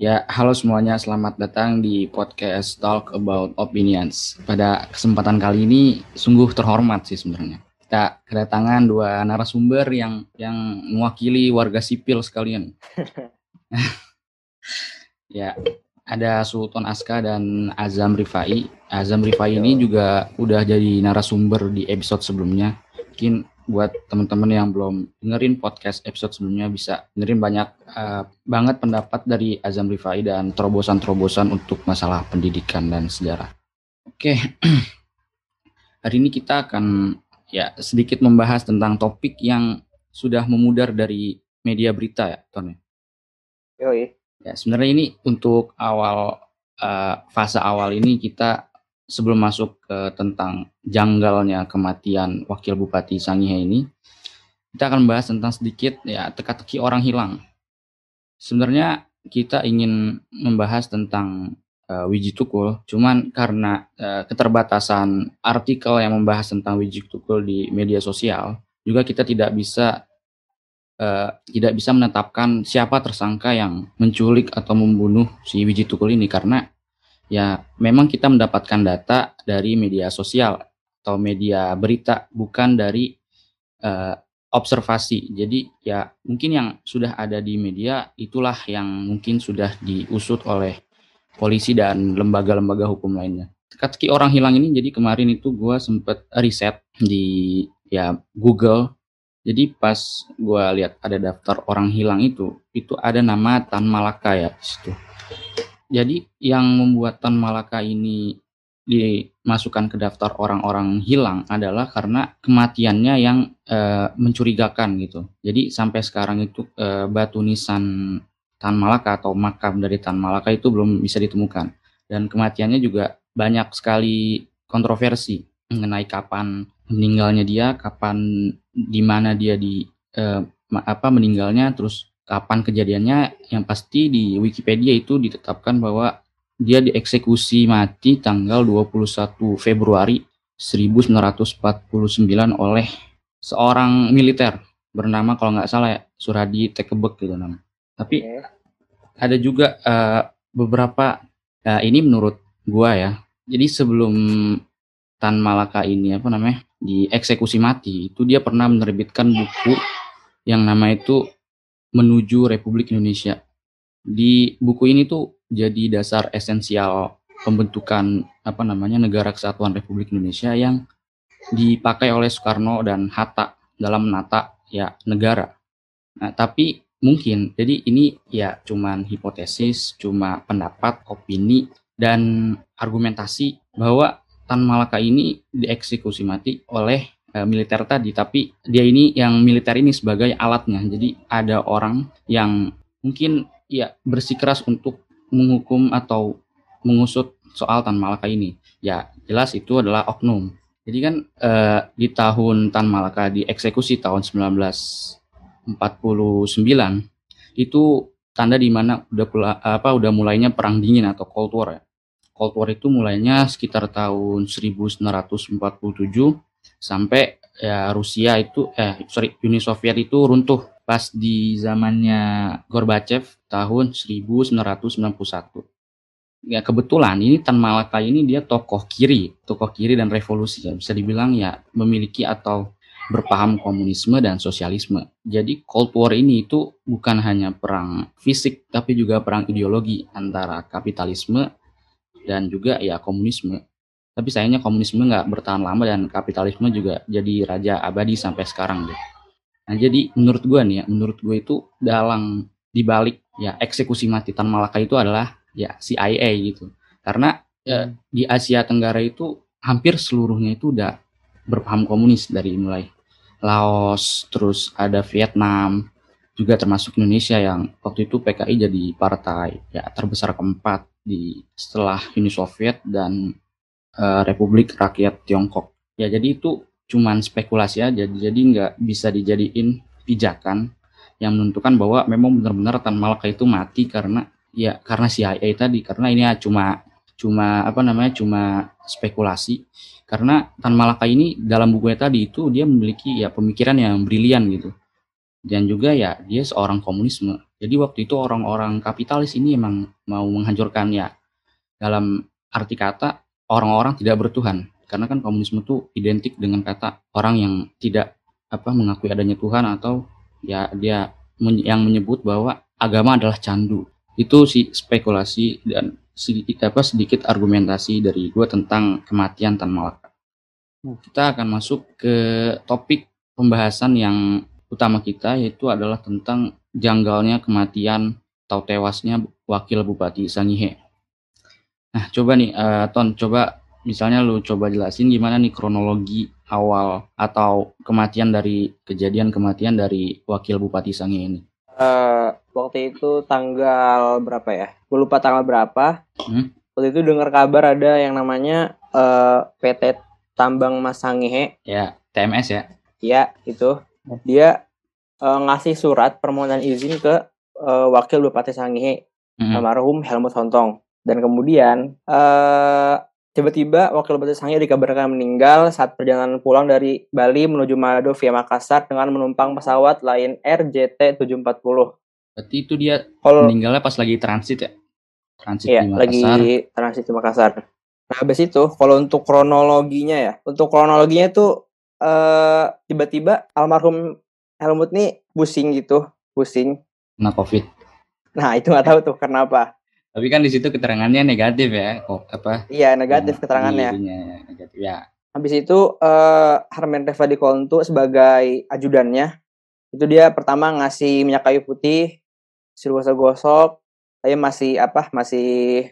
Ya, halo semuanya, selamat datang di podcast Talk About Opinions. Pada kesempatan kali ini sungguh terhormat sih sebenarnya. Kita kedatangan dua narasumber yang yang mewakili warga sipil sekalian. ya, ada Sultan Aska dan Azam Rifai. Azam Rifai ini juga udah jadi narasumber di episode sebelumnya. Mungkin buat teman-teman yang belum dengerin podcast episode sebelumnya bisa dengerin banyak uh, banget pendapat dari Azam Rifai dan terobosan-terobosan untuk masalah pendidikan dan sejarah. Oke, hari ini kita akan ya sedikit membahas tentang topik yang sudah memudar dari media berita ya, Ton. Yoi. Ya, sebenarnya ini untuk awal uh, fase awal ini kita sebelum masuk ke tentang janggalnya kematian Wakil Bupati Sangihe ini, kita akan membahas tentang sedikit ya teka-teki orang hilang. Sebenarnya kita ingin membahas tentang uh, Wiji Tukul, cuman karena uh, keterbatasan artikel yang membahas tentang Wiji Tukul di media sosial, juga kita tidak bisa uh, tidak bisa menetapkan siapa tersangka yang menculik atau membunuh si Wiji Tukul ini karena ya memang kita mendapatkan data dari media sosial atau media berita bukan dari uh, observasi. Jadi ya mungkin yang sudah ada di media itulah yang mungkin sudah diusut oleh polisi dan lembaga-lembaga hukum lainnya. Teka-teki orang hilang ini jadi kemarin itu gue sempet riset di ya Google. Jadi pas gue lihat ada daftar orang hilang itu, itu ada nama Tan Malaka ya situ. Jadi yang membuat Tan Malaka ini dimasukkan ke daftar orang-orang hilang adalah karena kematiannya yang e, mencurigakan gitu. Jadi sampai sekarang itu e, batu nisan Tan Malaka atau makam dari Tan Malaka itu belum bisa ditemukan. Dan kematiannya juga banyak sekali kontroversi mengenai kapan meninggalnya dia, kapan di mana dia di e, apa meninggalnya, terus kapan kejadiannya yang pasti di Wikipedia itu ditetapkan bahwa dia dieksekusi mati tanggal 21 Februari 1949 oleh seorang militer bernama kalau nggak salah ya Suradi Tekebek gitu nama. Tapi ada juga uh, beberapa uh, ini menurut gua ya. Jadi sebelum Tan Malaka ini apa namanya dieksekusi mati itu dia pernah menerbitkan buku yang nama itu menuju Republik Indonesia. Di buku ini tuh jadi dasar esensial pembentukan apa namanya negara kesatuan Republik Indonesia yang dipakai oleh Soekarno dan Hatta dalam menata ya negara. Nah, tapi mungkin jadi ini ya cuman hipotesis, cuma pendapat, opini dan argumentasi bahwa Tan Malaka ini dieksekusi mati oleh uh, militer tadi, tapi dia ini yang militer ini sebagai alatnya. Jadi ada orang yang mungkin ya bersikeras untuk menghukum atau mengusut soal Tan Malaka ini. Ya jelas itu adalah oknum. Jadi kan uh, di tahun Tan Malaka dieksekusi tahun 1949 itu tanda di mana udah pula, apa udah mulainya perang dingin atau Cold War ya. Cold War itu mulainya sekitar tahun 1947 sampai ya Rusia itu eh sorry Uni Soviet itu runtuh pas di zamannya Gorbachev tahun 1991. Ya kebetulan ini Tan Malaka ini dia tokoh kiri, tokoh kiri dan revolusi ya. Bisa dibilang ya memiliki atau berpaham komunisme dan sosialisme. Jadi Cold War ini itu bukan hanya perang fisik tapi juga perang ideologi antara kapitalisme dan juga ya komunisme. Tapi sayangnya komunisme nggak bertahan lama dan kapitalisme juga jadi raja abadi sampai sekarang deh. Nah jadi menurut gue nih ya, menurut gue itu dalang dibalik ya eksekusi mati Tan Malaka itu adalah ya CIA gitu. Karena ya, di Asia Tenggara itu hampir seluruhnya itu udah berpaham komunis dari mulai Laos, terus ada Vietnam, juga termasuk Indonesia yang waktu itu PKI jadi partai ya terbesar keempat di setelah Uni Soviet dan uh, Republik Rakyat Tiongkok. Ya jadi itu cuman spekulasi aja, jadi nggak bisa dijadiin pijakan yang menentukan bahwa memang benar-benar Tan Malaka itu mati karena ya karena CIA tadi. Karena ini ya cuma cuma apa namanya cuma spekulasi. Karena Tan Malaka ini dalam bukunya tadi itu dia memiliki ya pemikiran yang brilian gitu. Dan juga ya dia seorang komunisme. Jadi waktu itu orang-orang kapitalis ini emang mau menghancurkan ya dalam arti kata orang-orang tidak bertuhan. Karena kan komunisme itu identik dengan kata orang yang tidak apa mengakui adanya Tuhan atau ya dia men yang menyebut bahwa agama adalah candu. Itu sih spekulasi dan sedikit apa sedikit argumentasi dari gue tentang kematian Tan Malaka. Kita akan masuk ke topik pembahasan yang utama kita yaitu adalah tentang janggalnya kematian atau tewasnya wakil Bupati Sangihe. Nah, coba nih uh, Ton, coba misalnya lu coba jelasin gimana nih kronologi awal atau kematian dari kejadian kematian dari wakil Bupati Sangihe ini. Uh, waktu itu tanggal berapa ya? Gue lupa tanggal berapa. Hmm? Waktu itu dengar kabar ada yang namanya uh, eh, PT Tambang Mas Sangihe. Ya, TMS ya. Iya, itu. Dia uh, ngasih surat permohonan izin ke uh, wakil Bupati Sangihe, hmm. almarhum Helmut Hontong. Dan kemudian uh, tiba-tiba wakil bupati Sangihe dikabarkan meninggal saat perjalanan pulang dari Bali menuju Manado via Makassar dengan menumpang pesawat Lion Air JT 740. Berarti itu dia Kalo, meninggalnya pas lagi transit ya? Transit iya, di Makassar. lagi transit di Makassar. Nah, habis itu kalau untuk kronologinya ya, untuk kronologinya itu uh, tiba-tiba almarhum Helmut nih pusing gitu, pusing. Nah, COVID. Nah, itu nggak tahu tuh kenapa. Tapi kan di situ keterangannya negatif ya, kok apa? Iya negatif nah, keterangannya. negatif ya. Habis itu uh, Harmen Reva Kontu sebagai ajudannya itu dia pertama ngasih minyak kayu putih, suruh gosok-gosok, saya masih apa? Masih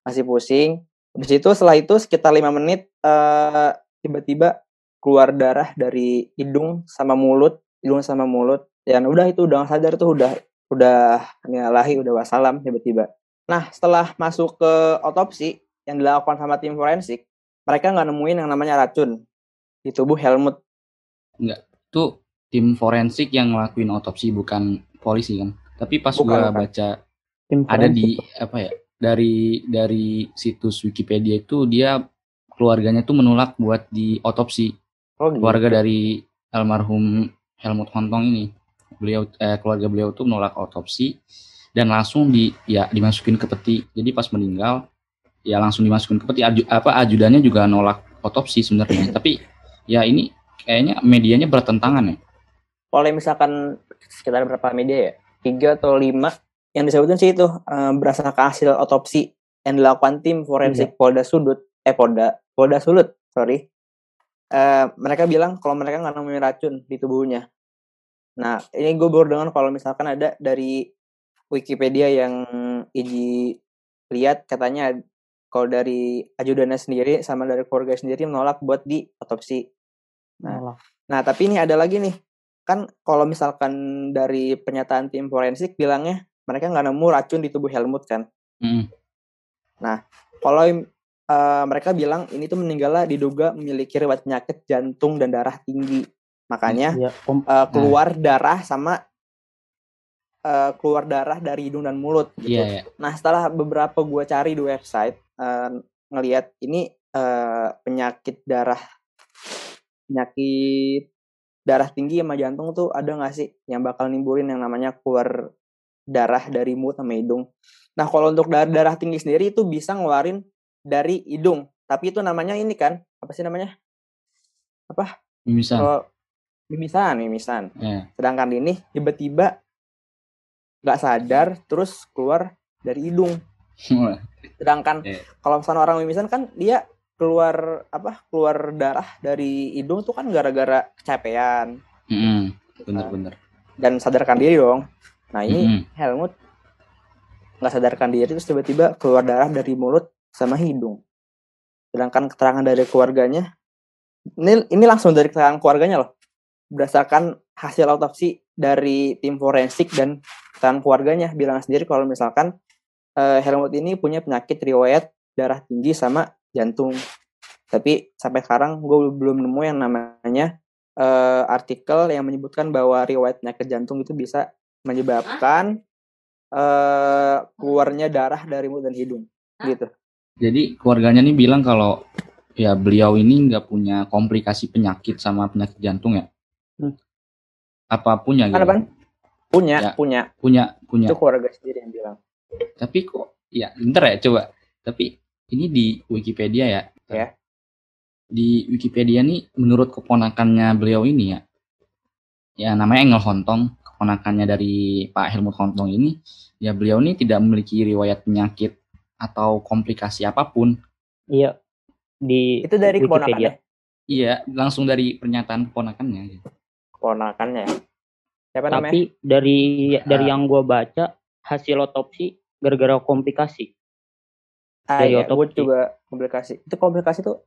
masih pusing. Habis itu setelah itu sekitar lima menit uh, tiba-tiba keluar darah dari hidung sama mulut, hidung sama mulut. Dan udah itu udah sadar tuh udah udah nyalahi udah wassalam tiba-tiba. Nah, setelah masuk ke otopsi yang dilakukan sama tim forensik, mereka nggak nemuin yang namanya racun di tubuh Helmut. Enggak, itu tim forensik yang ngelakuin otopsi bukan polisi kan. Tapi pas bukan, gua bukan. baca tim ada di apa ya dari dari situs Wikipedia itu dia keluarganya tuh menolak buat di otopsi. Oh, gitu. Keluarga dari almarhum Helmut Hontong ini. Beliau eh, keluarga beliau tuh menolak otopsi dan langsung di ya dimasukin ke peti. Jadi pas meninggal ya langsung dimasukin ke peti. Aju, apa ajudannya juga nolak otopsi sebenarnya. Tapi ya ini kayaknya medianya bertentangan ya. Oleh misalkan sekitar berapa media ya? Tiga atau lima yang disebutin sih itu um, berdasarkan hasil otopsi yang dilakukan tim forensik iya. Polda Sudut eh Polda Polda Sulut sorry uh, mereka bilang kalau mereka nggak nemuin racun di tubuhnya. Nah ini gue baru dengar kalau misalkan ada dari Wikipedia yang Iji lihat katanya kalau dari ajudannya sendiri sama dari keluarga sendiri menolak buat di otopsi. Nah, nah tapi ini ada lagi nih. Kan kalau misalkan dari pernyataan tim forensik bilangnya mereka nggak nemu racun di tubuh Helmut kan. Hmm. Nah, kalau uh, mereka bilang ini tuh meninggalnya diduga memiliki riwayat penyakit jantung dan darah tinggi. Makanya ya, uh, keluar nah. darah sama uh, keluar darah dari hidung dan mulut gitu. Yeah, yeah. Nah setelah beberapa gue cari di website uh, ngelihat ini uh, penyakit darah penyakit darah tinggi sama jantung tuh ada nggak sih yang bakal nimbulin yang namanya keluar darah dari mulut sama hidung. Nah kalau untuk darah darah tinggi sendiri itu bisa ngeluarin dari hidung, tapi itu namanya ini kan apa sih namanya? Apa? Mimisan. Oh, mimisan, mimisan. Yeah. Sedangkan ini tiba-tiba nggak sadar terus keluar dari hidung. Sedangkan yeah. kalau misalnya orang mimisan kan dia keluar apa keluar darah dari hidung tuh kan gara-gara kecapean. Mm-hmm. bener-bener dan sadarkan diri dong. Nah ini mm-hmm. Helmut nggak sadarkan diri terus tiba-tiba keluar darah dari mulut sama hidung. Sedangkan keterangan dari keluarganya ini ini langsung dari keterangan keluarganya loh. Berdasarkan hasil autopsi dari tim forensik dan dan keluarganya bilang sendiri kalau misalkan uh, Helmut ini punya penyakit riwayat darah tinggi sama jantung. Tapi sampai sekarang gue belum nemu yang namanya uh, artikel yang menyebutkan bahwa riwayat penyakit jantung itu bisa menyebabkan uh, keluarnya darah dari mulut dan hidung, gitu. Jadi keluarganya nih bilang kalau ya beliau ini nggak punya komplikasi penyakit sama penyakit jantung ya. Hmm. Apa pun ya gitu. Punya, Ya. punya. punya punya Itu keluarga sendiri yang bilang. tapi kok ya bentar ya coba tapi ini di Wikipedia ya Ya. di Wikipedia nih menurut keponakannya beliau ini ya ya namanya Engel Hontong keponakannya dari Pak Helmut Hontong ini ya beliau ini tidak memiliki riwayat penyakit atau komplikasi apa pun Iya. Di Itu dari Wikipedia. keponakannya. iya langsung dari pernyataan keponakannya. Keponakannya ya. Siapa namanya? Tapi dari dari Ah. yang gua baca hasil otopsi gara-gara komplikasi. Ah, dari iya, gue otopsi. juga komplikasi. Itu komplikasi tuh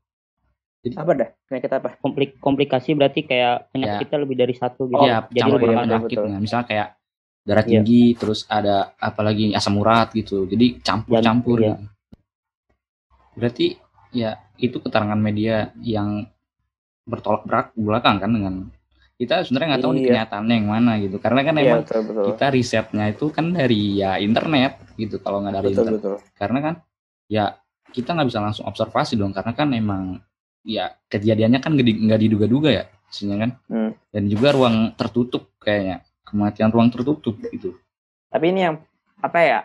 Jadi- apa dah? Penyakit apa? Komplik komplikasi berarti kayak Ya. penyakitnya lebih dari satu gitu. Jadi campur lebih iya, dengan banyak. betul, penyakitnya. Misalnya kayak darah Iya. tinggi, terus ada apalagi asam urat gitu. Jadi campur-campur. Gitu. Berarti ya itu keterangan media yang bertolak belak- belakang kan dengan kita sebenarnya nggak tahu nih Iya. kenyataannya yang mana gitu. Karena kan Iya, emang betul betul. kita risetnya itu kan dari ya internet gitu. Kalau nggak dari Betul internet, betul. karena kan ya kita nggak bisa langsung observasi dong. Karena kan emang ya kejadiannya kan nggak di- nggak diduga-duga ya, maksudnya kan. Hmm. Dan juga ruang tertutup kayaknya kematian ruang tertutup gitu. Tapi ini yang apa ya?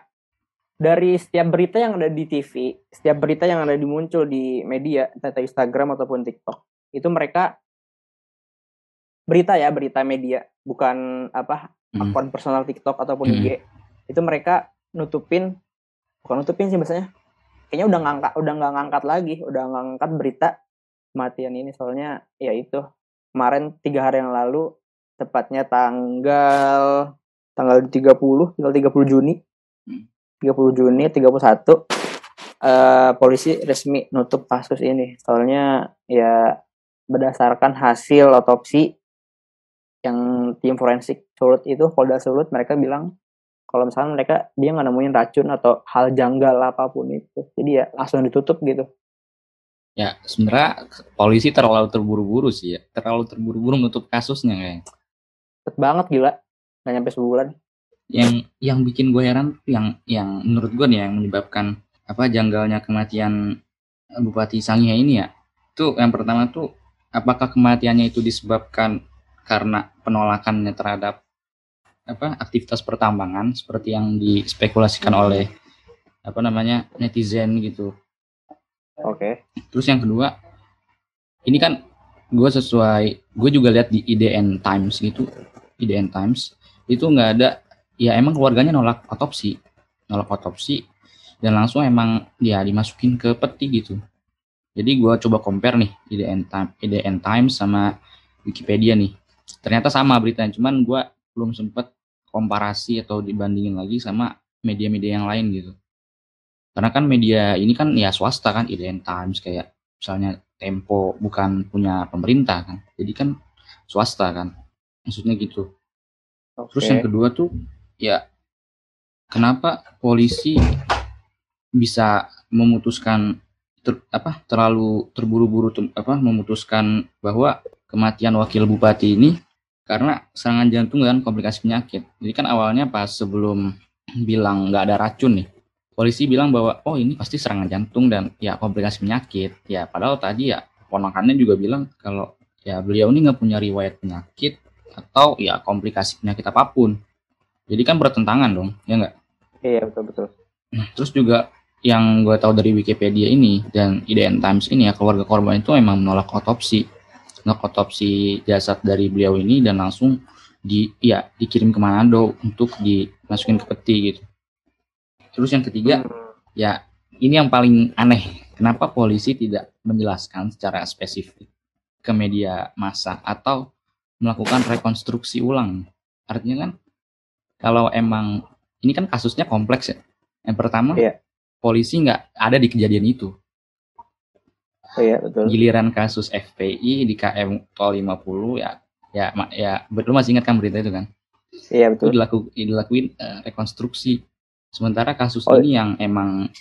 Dari setiap berita yang ada di TV, setiap berita yang ada di muncul di media, entah Instagram ataupun TikTok, itu mereka berita ya, berita media, bukan apa Hmm. akun personal TikTok ataupun Hmm. IG. Itu mereka nutupin, bukan nutupin sih biasanya. Kayaknya udah ngangkat, udah nggak ngangkat lagi, udah ngangkat berita kematian ini. Soalnya ya itu kemarin tiga hari yang lalu, tepatnya tanggal tanggal 30, tanggal 30 Juni. Hmm. 30 Juni 31 eh polisi resmi nutup kasus ini. Soalnya ya berdasarkan hasil otopsi yang tim forensik Sulut itu Polda Sulut mereka bilang kalau misalnya mereka dia nggak nemuin racun atau hal janggal apa pun itu. Jadi ya langsung ditutup gitu. Ya, sebenarnya polisi terlalu terburu-buru sih ya. Terlalu terburu-buru menutup kasusnya kayaknya. Cepet banget gila. Nggak nyampe sebulan. Yang yang bikin gue heran tuh yang yang menurut gue nih yang menyebabkan apa janggalnya kematian Bupati Sangihe ini ya. Tuh yang pertama tuh apakah kematiannya itu disebabkan karena penolakannya terhadap apa aktivitas pertambangan seperti yang dispekulasikan oleh apa namanya netizen gitu. Oke. Terus yang kedua, ini kan gue sesuai, gue juga lihat di IDN Times gitu, IDN Times itu nggak ada, ya emang keluarganya nolak otopsi, nolak otopsi dan langsung emang dia dimasukin ke peti gitu. Jadi gue coba compare nih IDN Times, IDN Times sama Wikipedia nih. Ternyata sama beritanya, cuman gue belum sempet komparasi atau dibandingin lagi sama media-media yang lain gitu. Karena kan media ini kan ya swasta kan, IDN Times kayak misalnya Tempo bukan punya pemerintah kan. Jadi kan swasta kan. Maksudnya gitu. Terus Oke. yang kedua tuh ya kenapa polisi bisa memutuskan ter- apa terlalu terburu-buru apa memutuskan bahwa kematian wakil bupati ini karena serangan jantung dan komplikasi penyakit. Jadi kan awalnya pas sebelum bilang nggak ada racun nih, polisi bilang bahwa oh ini pasti serangan jantung dan ya komplikasi penyakit. Ya padahal tadi ya ponakannya juga bilang kalau ya beliau ini nggak punya riwayat penyakit atau ya komplikasi penyakit apa pun. Jadi kan bertentangan dong, ya nggak? Iya betul betul. Nah, terus juga yang gue tahu dari Wikipedia ini dan IDN Times ini ya keluarga korban itu emang menolak otopsi, menolak otopsi jasad dari beliau ini dan langsung di ya dikirim ke Manado untuk dimasukin ke peti gitu. Terus yang ketiga Hmm. ya ini yang paling aneh, kenapa polisi tidak menjelaskan secara spesifik ke media massa atau melakukan rekonstruksi ulang? Artinya kan kalau emang ini kan kasusnya kompleks ya. Yang pertama Iya. polisi nggak ada di kejadian itu. Iya betul. Giliran kasus FPI di KM Tol 50 ya ya ya lu masih ingat kan berita itu kan? Iya Itu betul. dilaku, dilakuin eh, rekonstruksi. Sementara kasus Oh. ini yang emang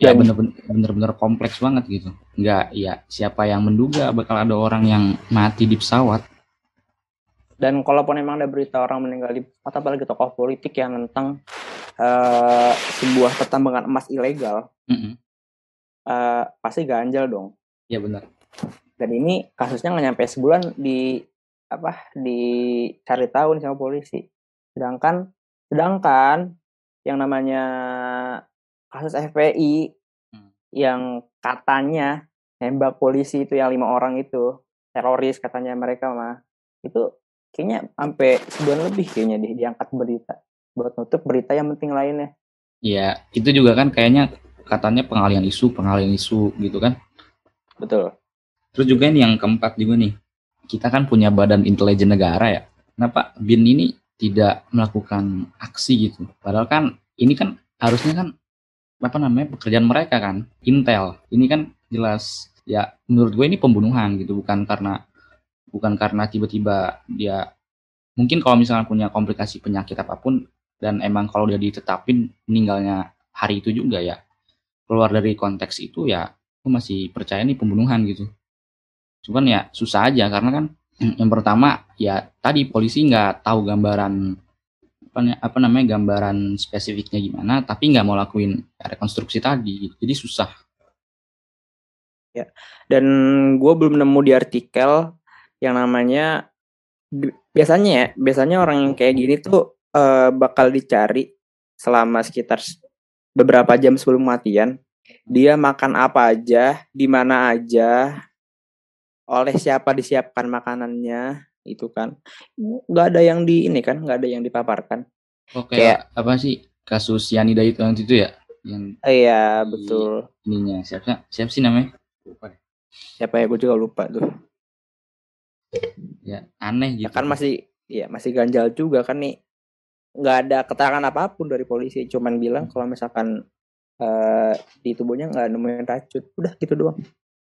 ya bener-bener kompleks banget gitu. Nggak ya siapa yang menduga bakal ada orang yang mati di pesawat. Dan kalaupun emang ada berita orang meninggal di atau apalagi tokoh politik yang tentang eh, sebuah pertambangan emas ilegal, Mm-mm. Eh, pasti ganjal dong. Ya benar. Dan ini kasusnya nggak nyampe sebulan di apa dicari tahu nih sama polisi. Sedangkan sedangkan yang namanya kasus FPI Hmm. yang katanya nembak polisi itu yang lima orang itu teroris katanya mereka mah itu kayaknya sampai sebulan lebih kayaknya deh diangkat berita buat nutup berita yang penting lainnya. Ya, itu juga kan kayaknya katanya pengalihan isu, pengalihan isu gitu kan. Betul. Terus juga ini yang keempat juga nih. Kita kan punya badan intelijen negara ya. Kenapa BIN ini tidak melakukan aksi gitu? Padahal kan ini kan harusnya kan apa namanya pekerjaan mereka kan intel ini kan jelas ya menurut gue ini pembunuhan gitu bukan karena bukan karena tiba-tiba dia mungkin kalau misalnya punya komplikasi penyakit apa pun dan emang kalau dia ditetapin meninggalnya hari itu juga ya keluar dari konteks itu ya aku masih percaya nih pembunuhan gitu cuman ya susah aja karena kan yang pertama ya tadi polisi nggak tahu gambaran apa, apa namanya gambaran spesifiknya gimana tapi nggak mau lakuin rekonstruksi tadi gitu. jadi susah Dan gue belum nemu di artikel yang namanya bi- biasanya ya, biasanya orang yang kayak gini tuh eh, bakal dicari selama sekitar beberapa jam sebelum kematian. Dia makan apa aja, di mana aja, oleh siapa disiapkan makanannya, itu kan. Nggak ada yang di ini kan, nggak ada yang dipaparkan. oke apa sih kasus Yanida itu yang itu ya yang Iya, Di- betul. ininya siapa siapa sih namanya lupa deh. Siapa ya, gue juga lupa tuh. ya aneh Ya gitu kan masih ya masih ganjal juga kan nih nggak ada keterangan apa pun dari polisi cuman bilang kalau misalkan eh, di tubuhnya nggak nemuin racun udah gitu doang.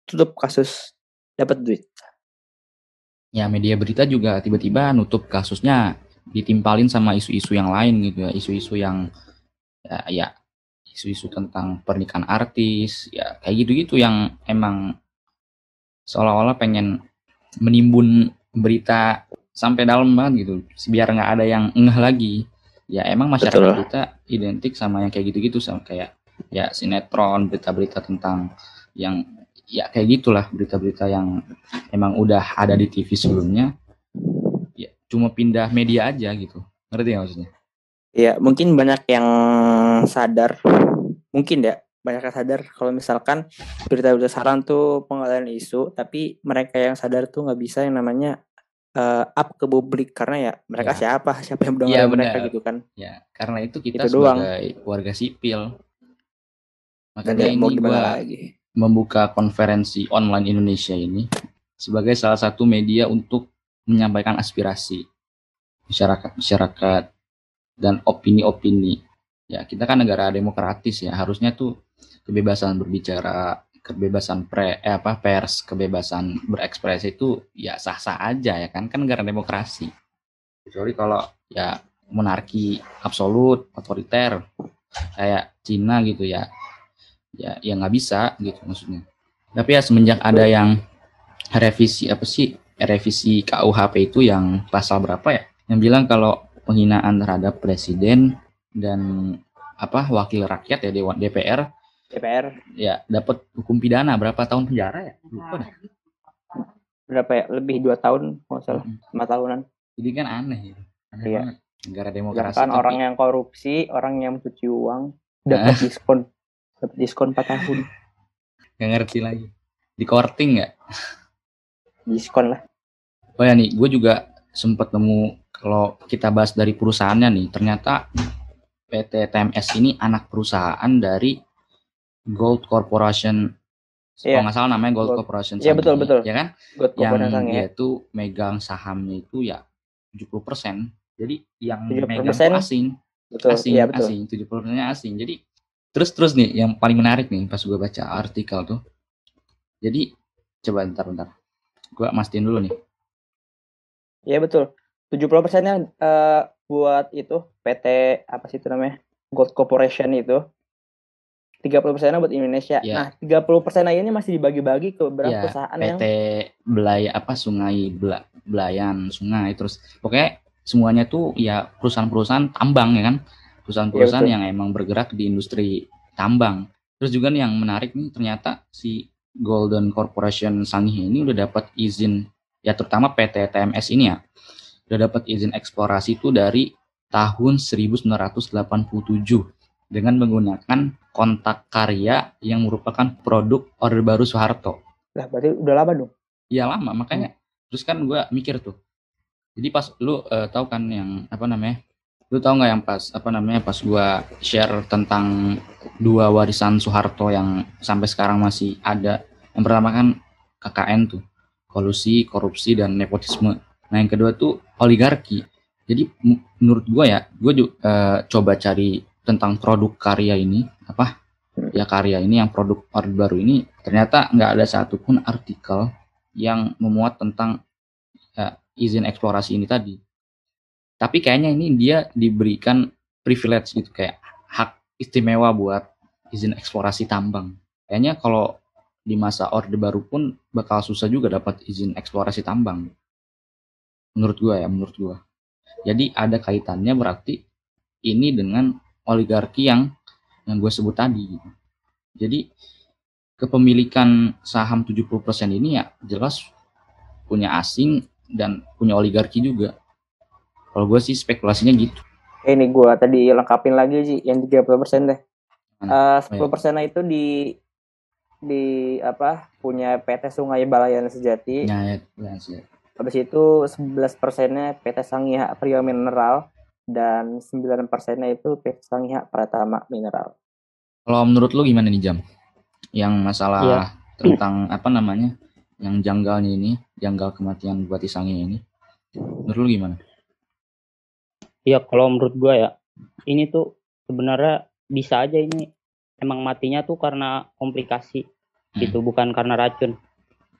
Tutup kasus dapat duit. Ya media berita juga tiba-tiba nutup kasusnya ditimpalin sama isu-isu yang lain gitu ya isu-isu yang ya, ya isu-isu tentang pernikahan artis ya kayak gitu-gitu yang emang seolah-olah pengen menimbun berita sampai dalam banget gitu biar nggak ada yang ngeh lagi ya emang masyarakat Betul. kita identik sama yang kayak gitu-gitu sama kayak ya sinetron berita-berita tentang yang ya kayak gitulah berita-berita yang emang udah ada di TV sebelumnya. Ya cuma pindah media aja gitu. Ngerti nggak maksudnya? Ya mungkin banyak yang sadar. Mungkin ya banyak yang sadar. Kalau misalkan berita-berita saran tuh pengalihan isu tapi mereka yang sadar tuh nggak bisa yang namanya eh, up ke publik karena ya mereka Ya. siapa siapa yang mendengar Iya, mereka gitu kan. Ya karena itu kita Itu doang. sebagai warga sipil. Dan makanya ya, mau ini gua lagi? membuka konferensi online Indonesia ini sebagai salah satu media untuk menyampaikan aspirasi masyarakat masyarakat dan opini-opini. Ya kita kan negara demokratis ya harusnya tuh kebebasan berbicara kebebasan pre eh apa pers kebebasan berekspresi itu ya sah-sah aja ya kan kan negara demokrasi. Kecuali kalau ya monarki absolut otoriter kayak Cina gitu ya. Ya ya nggak bisa gitu maksudnya. Tapi ya semenjak ada yang revisi apa sih revisi KUHP itu yang pasal berapa ya? Yang bilang kalau penghinaan terhadap presiden dan apa wakil rakyat ya dewan DPR DPR ya dapat hukum pidana berapa tahun penjara ya? Lupa dah berapa ya? Lebih dua tahun nggak salah. Lima tahunan. Jadi kan aneh gitu aneh Iya. banget. Negara demokrasi tapi- orang yang korupsi orang yang mencuci uang dapat diskon. Dapat diskon 4 tahun. Nggak ngerti lagi. Di courting nggak? Diskon lah. Oh ya nih, gue juga sempat nemu kalau kita bahas dari perusahaannya nih, ternyata PT TMS ini anak perusahaan dari Gold Corporation. Kalau nggak salah namanya Gold, Gold. Corporation. Iya, Sanghi, betul, betul. Ya kan? buat Yang dia ya tuh megang sahamnya itu ya 70%. Jadi yang 70% megang tuh asing, betul asing, iya betul asing, 70%-nya asing. Jadi terus terus nih yang paling menarik nih pas gue baca artikel tuh. Jadi coba bentar bentar. Gue mastiin dulu nih. iya betul 70 persennya eh, buat itu PT apa sih itu namanya Gold Corporation itu 30 persennya buat Indonesia Iya. nah 30 persen lainnya masih dibagi-bagi ke beberapa Ya, perusahaan yang PT Belaya apa Sungai Bela, Belayan Sungai terus pokoknya semuanya tuh ya perusahaan-perusahaan tambang ya kan perusahaan-perusahaan Iya, betul. yang emang bergerak di industri tambang terus juga nih yang menarik nih ternyata si Golden Corporation Sanghi ini udah dapat izin ya terutama PT TMS ini ya udah dapat izin eksplorasi itu dari tahun 1987 dengan menggunakan kontak karya yang merupakan produk Orde Baru Soeharto. Lah berarti udah lama dong. Iya lama makanya. Terus kan gue mikir tuh. Jadi pas lu eh, tahu kan yang apa namanya? Lu tahu nggak yang pas apa namanya pas gue share tentang dua warisan Soeharto yang sampai sekarang masih ada. Yang pertama kan KKN tuh, kolusi, korupsi dan nepotisme. Nah yang kedua tuh oligarki. Jadi menurut gue ya, gue juga coba cari tentang produk karya ini apa ya karya ini yang produk orde baru ini ternyata nggak ada satupun artikel yang memuat tentang ya, izin eksplorasi ini tadi. Tapi kayaknya ini dia diberikan privilege gitu kayak hak istimewa buat izin eksplorasi tambang. Kayaknya kalau di masa orde baru pun bakal susah juga dapat izin eksplorasi tambang. Menurut gua ya, menurut gua. Jadi ada kaitannya berarti ini dengan oligarki yang yang gue sebut tadi. Jadi kepemilikan saham 70% ini ya jelas punya asing dan punya oligarki juga. Kalau gue sih spekulasinya gitu. Eh, Ini gua tadi lengkapin lagi sih yang 30% deh. Eh 10 persen itu di di apa punya PT Sungai Balayan Sejati. Nyayat, ya, sih. Habis itu 11 persennya PT Sangiha Prio Mineral dan 9 persennya itu PT Sangiha Pratama Mineral. Kalau menurut lu gimana nih Jam? Yang masalah Iya. tentang apa namanya? Yang janggalnya ini, janggal kematian Bupati Sangi ini. Menurut lu gimana? Iya, kalau menurut gua ya, ini tuh sebenarnya bisa aja ini emang matinya tuh karena komplikasi Hmm. gitu, bukan karena racun.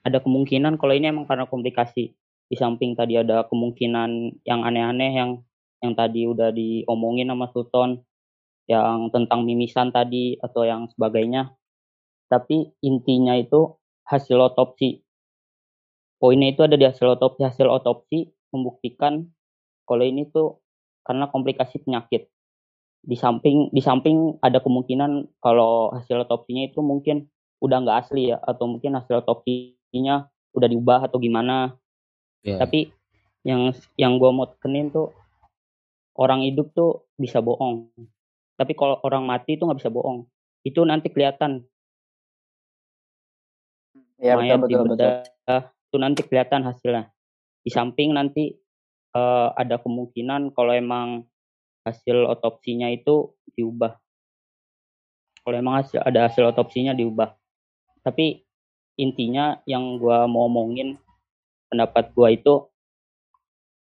Ada kemungkinan kalau ini emang karena komplikasi. Di samping tadi ada kemungkinan yang aneh-aneh yang yang tadi udah diomongin sama Sultan yang tentang mimisan tadi atau yang sebagainya. Tapi intinya itu hasil otopsi. Poinnya itu ada di hasil otopsi. Hasil otopsi membuktikan kalau ini tuh karena komplikasi penyakit. Di samping di samping ada kemungkinan kalau hasil otopsinya itu mungkin udah nggak asli ya atau mungkin hasil otopsinya udah diubah atau gimana. Ya. Tapi yang yang gua mau tekenin tuh orang hidup tuh bisa bohong. Tapi kalau orang mati itu nggak bisa bohong. Itu nanti kelihatan Ya mayat betul betul betul. itu nanti kelihatan hasilnya. Di samping nanti eh, ada kemungkinan kalau emang hasil otopsinya itu diubah. Kalau emang hasil, ada hasil otopsinya diubah. Tapi intinya yang gua mau omongin pendapat gua itu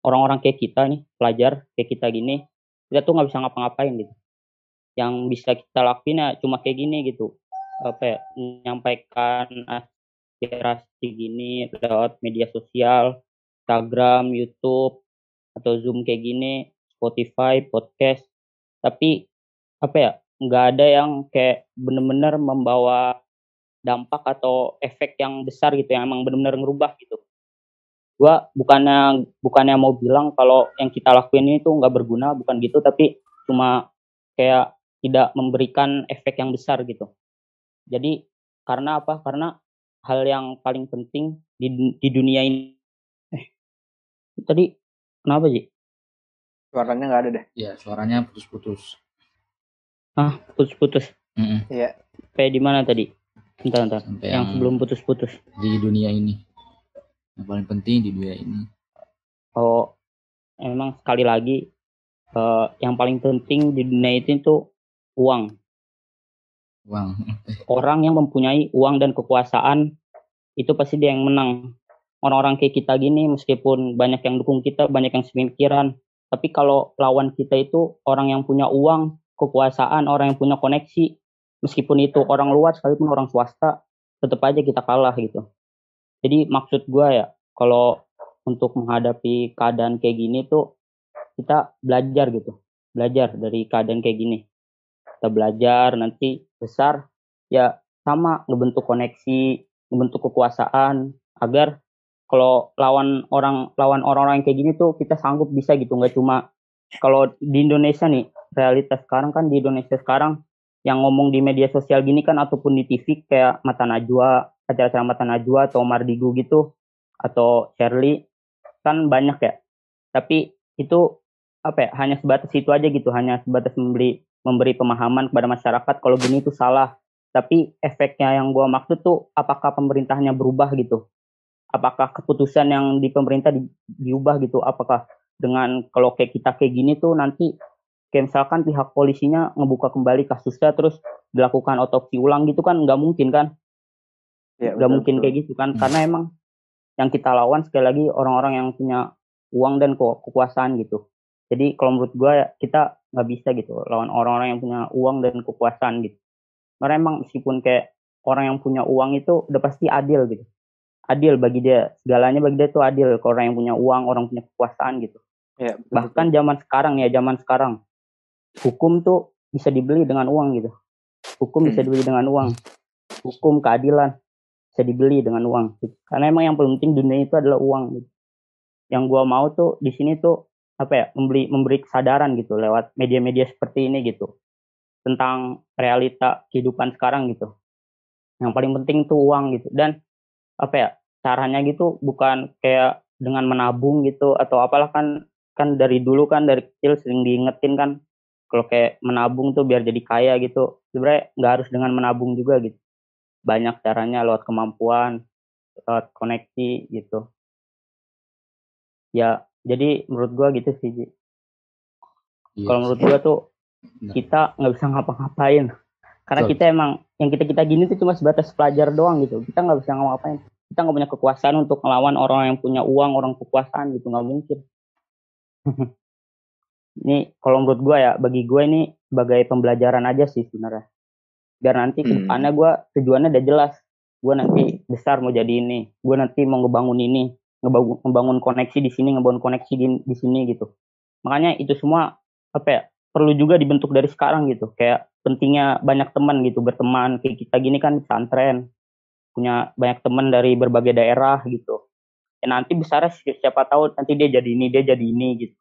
orang-orang kayak kita nih, pelajar kayak kita gini, kita tuh nggak bisa ngapa-ngapain gitu. Yang bisa kita lakuin ya cuma kayak gini gitu. Apa ya, menyampaikan aspirasi gini lewat media sosial, Instagram, YouTube, atau Zoom kayak gini, Spotify, podcast. Tapi apa ya, nggak ada yang kayak bener-bener membawa dampak atau efek yang besar gitu, yang emang bener-bener ngerubah gitu. Gua bukannya bukannya mau bilang kalau yang kita lakuin ini tuh nggak berguna, bukan gitu, tapi cuma kayak tidak memberikan efek yang besar gitu. Jadi karena apa? Karena hal yang paling penting di, di dunia ini. Eh, tadi kenapa sih? Suaranya nggak ada deh. Ya, suaranya putus-putus. Ah, putus-putus. Iya. Kayak di mana tadi? Bentar, bentar. Sampai Yang yang sebelum putus-putus. di dunia ini. Yang paling penting di dunia ini. Oh, emang sekali lagi eh, yang paling penting di dunia itu itu uang. Uang. Orang yang mempunyai uang dan kekuasaan itu pasti dia yang menang. Orang-orang kayak kita gini meskipun banyak yang dukung kita, banyak yang sepemikiran, tapi kalau lawan kita itu orang yang punya uang, kekuasaan, orang yang punya koneksi, meskipun itu orang luar sekalipun orang swasta, tetap aja kita kalah gitu. Jadi maksud gua ya, kalau untuk menghadapi keadaan kayak gini tuh kita belajar gitu, belajar dari keadaan kayak gini. Kita belajar nanti besar ya sama ngebentuk koneksi, ngebentuk kekuasaan agar kalau lawan orang lawan orang-orang kayak gini tuh kita sanggup bisa gitu nggak cuma kalau di Indonesia nih realitas sekarang kan di Indonesia sekarang yang ngomong di media sosial gini kan ataupun di TV kayak Mata Najwa acara-acara Mata Najwa atau Mardigu gitu atau Shirley kan banyak ya. Tapi itu apa ya hanya sebatas itu aja gitu hanya sebatas memberi memberi pemahaman kepada masyarakat kalau gini itu salah. Tapi efeknya yang gua maksud tuh apakah pemerintahnya berubah gitu? Apakah keputusan yang di pemerintah di, diubah gitu? Apakah dengan kalau kayak kita kayak gini tuh nanti kayak misalkan pihak polisinya ngebuka kembali kasusnya terus dilakukan otopsi ulang gitu kan? Nggak mungkin kan Ya, nggak mungkin betul. kayak gitu kan Hmm. karena emang yang kita lawan sekali lagi orang-orang yang punya uang dan ke- kekuasaan gitu. Jadi kalau menurut gue ya kita nggak bisa gitu lawan orang-orang yang punya uang dan kekuasaan gitu. Karena emang meskipun kayak orang yang punya uang itu udah pasti adil gitu. Adil bagi dia segalanya bagi dia itu adil. Ke orang yang punya uang orang punya kekuasaan gitu. Ya, betul, bahkan zaman sekarang ya zaman sekarang hukum tuh bisa dibeli dengan uang gitu. Hukum bisa Hmm. dibeli dengan uang. Hukum keadilan bisa dibeli dengan uang. Gitu. karena emang yang paling penting dunia itu adalah uang gitu. yang gua mau tuh di sini tuh apa ya memberi memberi kesadaran gitu lewat media-media seperti ini gitu. Tentang realita kehidupan sekarang gitu. Yang paling penting tuh uang gitu. Dan apa ya caranya gitu bukan kayak dengan menabung gitu atau apalah kan kan dari dulu kan dari kecil sering diingetin kan kalau kayak menabung tuh biar jadi kaya gitu. Sebenarnya nggak harus dengan menabung juga gitu banyak caranya lewat kemampuan lewat koneksi gitu. Ya jadi menurut gua gitu sih Ji. Iya kalau menurut gua tuh kita nggak bisa ngapa-ngapain. Karena Betul. kita emang yang kita kita gini tuh cuma sebatas pelajar doang gitu. Kita nggak bisa ngapa-ngapain. Kita nggak punya kekuasaan untuk melawan orang yang punya uang orang kekuasaan gitu. Nggak mungkin. Ini kalau menurut gua ya bagi gue ini sebagai pembelajaran aja sih sebenarnya biar nanti Hmm. depannya gua tujuannya udah jelas. Gue nanti besar mau jadi ini. Gue nanti mau ngebangun ini. Ngebangun, ngebangun koneksi di sini ngebangun koneksi di, di sini gitu. Makanya itu semua apa ya perlu juga dibentuk dari sekarang gitu. Kayak pentingnya banyak teman gitu. Berteman kayak kita gini kan pesantren. Punya banyak teman dari berbagai daerah gitu. Ya nanti besarnya si- siapa tahu nanti dia jadi ini dia jadi ini gitu.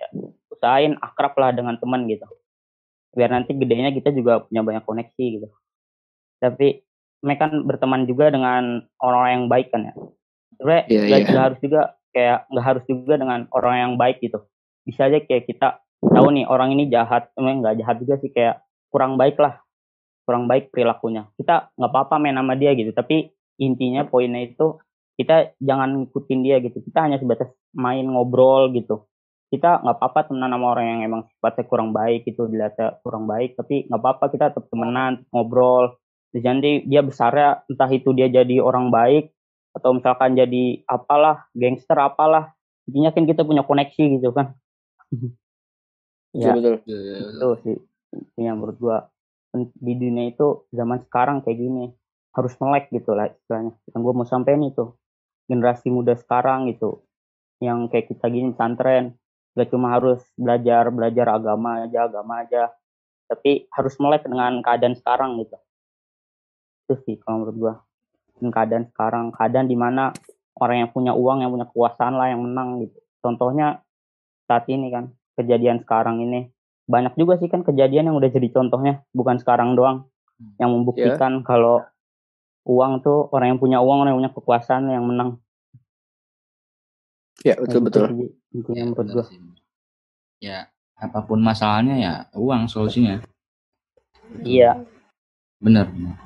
Ya, usahain akrab lah dengan teman gitu biar nanti gedenya kita juga punya banyak koneksi gitu. Tapi mereka kan berteman juga dengan orang yang baik kan ya. Sebenarnya nggak iya. nggak harus juga kayak nggak harus juga dengan orang yang baik gitu. Bisa aja kayak kita tahu nih orang ini jahat emang nggak jahat juga sih kayak kurang baik lah. Kurang baik perilakunya. Kita nggak apa-apa main sama dia gitu. Tapi intinya poinnya itu kita jangan ngikutin dia gitu. Kita hanya sebatas main ngobrol gitu kita nggak apa-apa temenan sama orang yang emang sifatnya kurang baik itu dilihatnya kurang baik tapi nggak apa-apa kita tetap temenan ngobrol. Terus nanti dia besarnya entah itu dia jadi orang baik atau misalkan jadi apalah gangster apalah intinya kan kita punya koneksi gitu kan. Ya betul. itu sih intinya menurut gua. Pen- di dunia itu zaman sekarang kayak gini harus melek gitu lah istilahnya. Yang gua mau sampein itu generasi muda sekarang gitu yang kayak kita gini pesantren gak cuma harus belajar belajar agama aja agama aja. Tapi harus melek dengan keadaan sekarang gitu. Itu sih kalau menurut gua. Dengan keadaan sekarang. Keadaan di mana orang yang punya uang yang punya kekuasaan lah yang menang gitu. Contohnya saat ini kan kejadian sekarang ini. Banyak juga sih kan kejadian yang udah jadi contohnya. Bukan sekarang doang. Yang membuktikan kalau uang tuh orang yang punya uang orang yang punya kekuasaan yang menang Ya, betul, Kayak betul. gitu sih, intinya Ya, menurut gua. Ya, apa pun masalahnya ya uang solusinya. iya Benar. benar.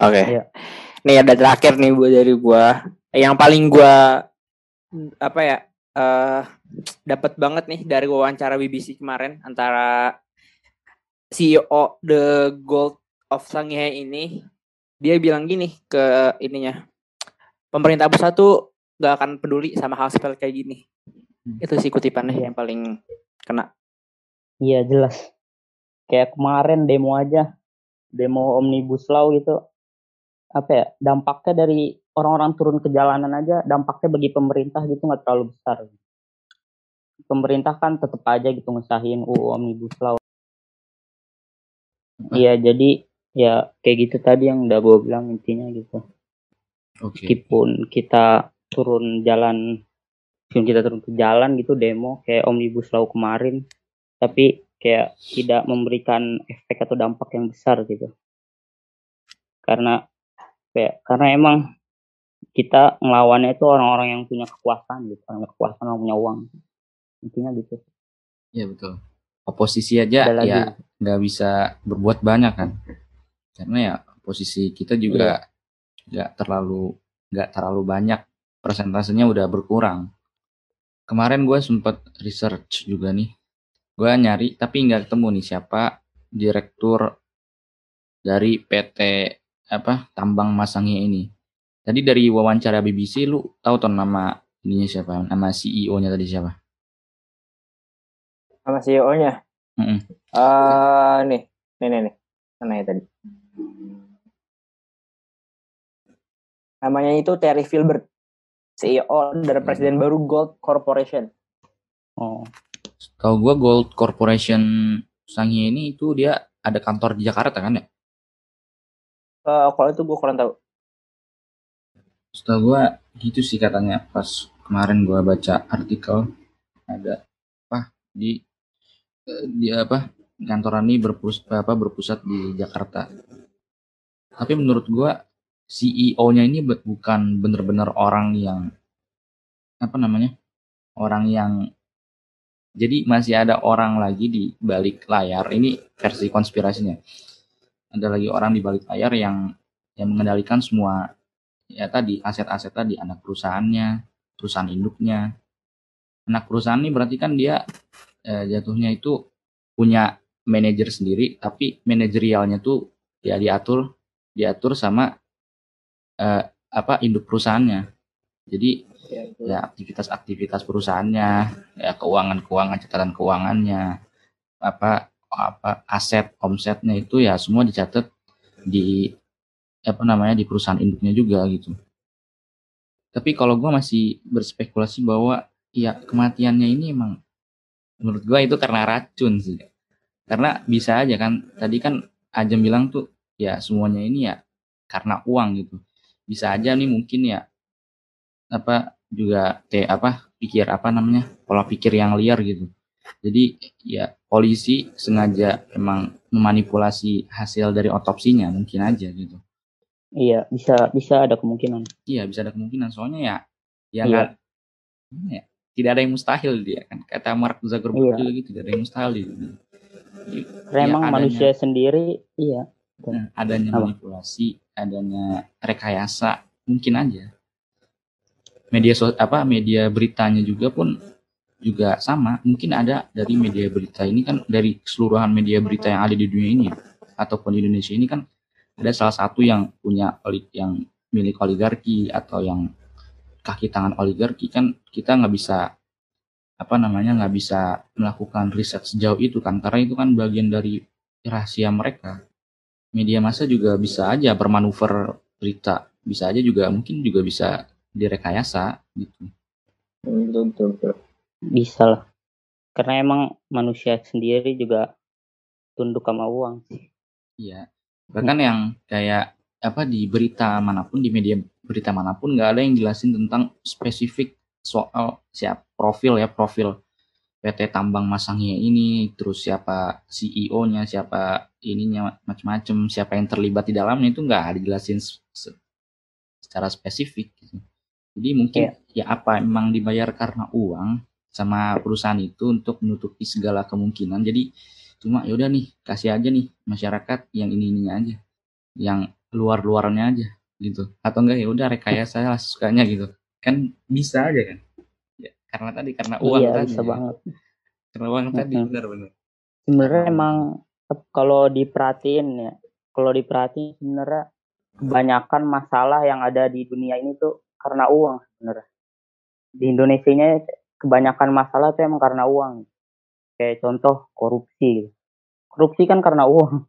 Oke. Iya. Nih ada terakhir nih buat dari gua. Yang paling gua apa ya? eh dapat banget nih dari wawancara BBC kemarin antara CEO The Gold of Sangihe ini dia bilang gini ke ininya pemerintah pusat tuh gak akan peduli sama hal sepele kayak gini. Hmm. itu sih kutipannya yang paling kena. Iya jelas. Kayak kemarin demo aja. Demo omnibus law gitu. Apa ya dampaknya dari orang-orang turun ke jalanan aja dampaknya bagi pemerintah gitu nggak terlalu besar. Pemerintah kan tetap aja gitu ngesahin UU omnibus law. Iya jadi ya kayak gitu tadi yang udah gue bilang intinya gitu. Oke. meskipun kita turun jalan meskipun kita turun ke jalan gitu demo kayak omnibus law kemarin. Tapi kayak tidak memberikan efek atau dampak yang besar gitu. Karena kayak karena emang kita ngelawannya itu orang-orang yang punya kekuasaan gitu orang yang kekuasaan orang punya uang. Intinya gitu. Iya betul. Oposisi aja Ada ya nggak bisa berbuat banyak kan. Karena ya posisi kita juga nggak terlalu nggak terlalu banyak persentasenya udah berkurang. Kemarin gue sempet research juga nih. Gue nyari tapi nggak ketemu nih siapa direktur dari PT apa tambang masangnya ini. Tadi dari wawancara BBC lu tahu tuh nama ininya siapa? Nama CEO-nya tadi siapa? Sama CEO-nya. Mm-mm. Eh nih, nih nih nih. Mana ya tadi? Namanya itu Terry Filbert. CEO dari presiden baru Gold Corporation. Oh, Tahu gue Gold Corporation Sanghia ini itu dia ada kantor di Jakarta kan ya? Eh kalau itu gue kurang tahu. Setahu gue gitu sih katanya pas kemarin gue baca artikel ada apa di eh, di apa kantor ini berpus, apa berpusat di Jakarta. Tapi menurut gue CEO-nya ini bukan bener-bener orang yang apa namanya orang yang jadi masih ada orang lagi di balik layar. Ini versi konspirasinya. Ada lagi orang di balik layar yang yang mengendalikan semua ya tadi aset-aset tadi anak perusahaannya perusahaan induknya. Anak perusahaan ini berarti kan dia eh, jatuhnya itu punya manajer sendiri tapi manajerialnya tuh ya diatur diatur sama eh, apa induk perusahaannya. Jadi Ya, ya aktivitas-aktivitas perusahaannya ya keuangan-keuangan catatan keuangannya apa apa aset omsetnya itu ya semua dicatat di apa namanya di perusahaan induknya juga gitu. Tapi kalau gua masih berspekulasi bahwa ya kematiannya ini emang menurut gua itu karena racun sih. Karena bisa aja kan tadi kan Ajam bilang tuh ya semuanya ini ya karena uang gitu bisa aja nih mungkin ya apa juga kayak apa pikir apa namanya pola pikir yang liar gitu jadi ya polisi sengaja emang memanipulasi hasil dari otopsinya mungkin aja gitu iya bisa bisa ada kemungkinan. iya bisa ada kemungkinan soalnya ya ya Iya. gimana ya, tidak ada yang mustahil dia kan kata Mark Zuckerberg Iya. juga gitu tidak ada yang mustahil gitu Ya, emang adanya- manusia sendiri, iya. Nah, adanya manipulasi, adanya rekayasa, mungkin aja. Media so, apa media beritanya juga pun juga sama. Mungkin ada dari media berita ini kan dari keseluruhan media berita yang ada di dunia ini ataupun di Indonesia ini kan ada salah satu yang punya yang milik oligarki atau yang kaki tangan oligarki kan kita nggak bisa apa namanya nggak bisa melakukan riset sejauh itu kan karena itu kan bagian dari rahasia mereka media massa juga bisa aja bermanuver berita bisa aja juga mungkin juga bisa direkayasa gitu Betul, betul, betul. Bisa lah. Karena emang manusia sendiri juga tunduk sama uang sih. iya bahkan yang kayak apa di berita mana pun di media berita mana pun nggak ada yang jelasin tentang spesifik soal siapa profil ya profil PT Tambang Masangnya ini terus siapa CEO-nya siapa ininya macam-macam siapa yang terlibat di dalamnya itu nggak dijelasin se- se- secara spesifik gitu. jadi mungkin ya apa emang dibayar karena uang sama perusahaan itu untuk menutupi segala kemungkinan. Jadi cuma yaudah nih kasih aja nih masyarakat yang ini ininya aja yang luar luarnya aja gitu. Atau enggak ya udah rekayasa lah sukanya gitu. Kan bisa aja kan karena tadi karena uang iya, tadi bisa ya. banget. karena uang tadi Mm-mm. benar-benar Sebenarnya Hmm. emang kalau diperhatiin ya, kalau diperhatiin sebenarnya kebanyakan masalah yang ada di dunia ini tuh karena uang sebenarnya. Di Indonesia nya kebanyakan masalah tuh emang karena uang. Kayak contoh korupsi. Korupsi kan karena uang.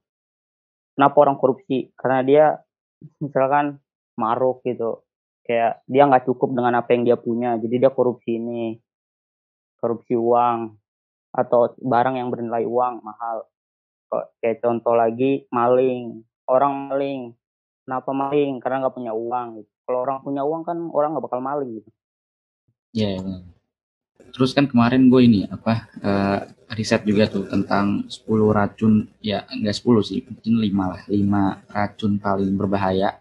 Kenapa orang korupsi? Karena dia misalkan maruk gitu. Kayak dia nggak cukup dengan apa yang dia punya, jadi dia korupsi ini. Korupsi uang atau barang yang bernilai uang mahal. Kayak contoh lagi maling. Orang maling. Kenapa maling? Karena nggak punya uang. Kalau orang punya uang kan orang nggak bakal maling gitu. Iya, iya. Terus kan kemarin gue ini apa eh, riset juga tuh tentang 10 racun ya enggak 10 sih, mungkin 5 lah, 5 racun paling berbahaya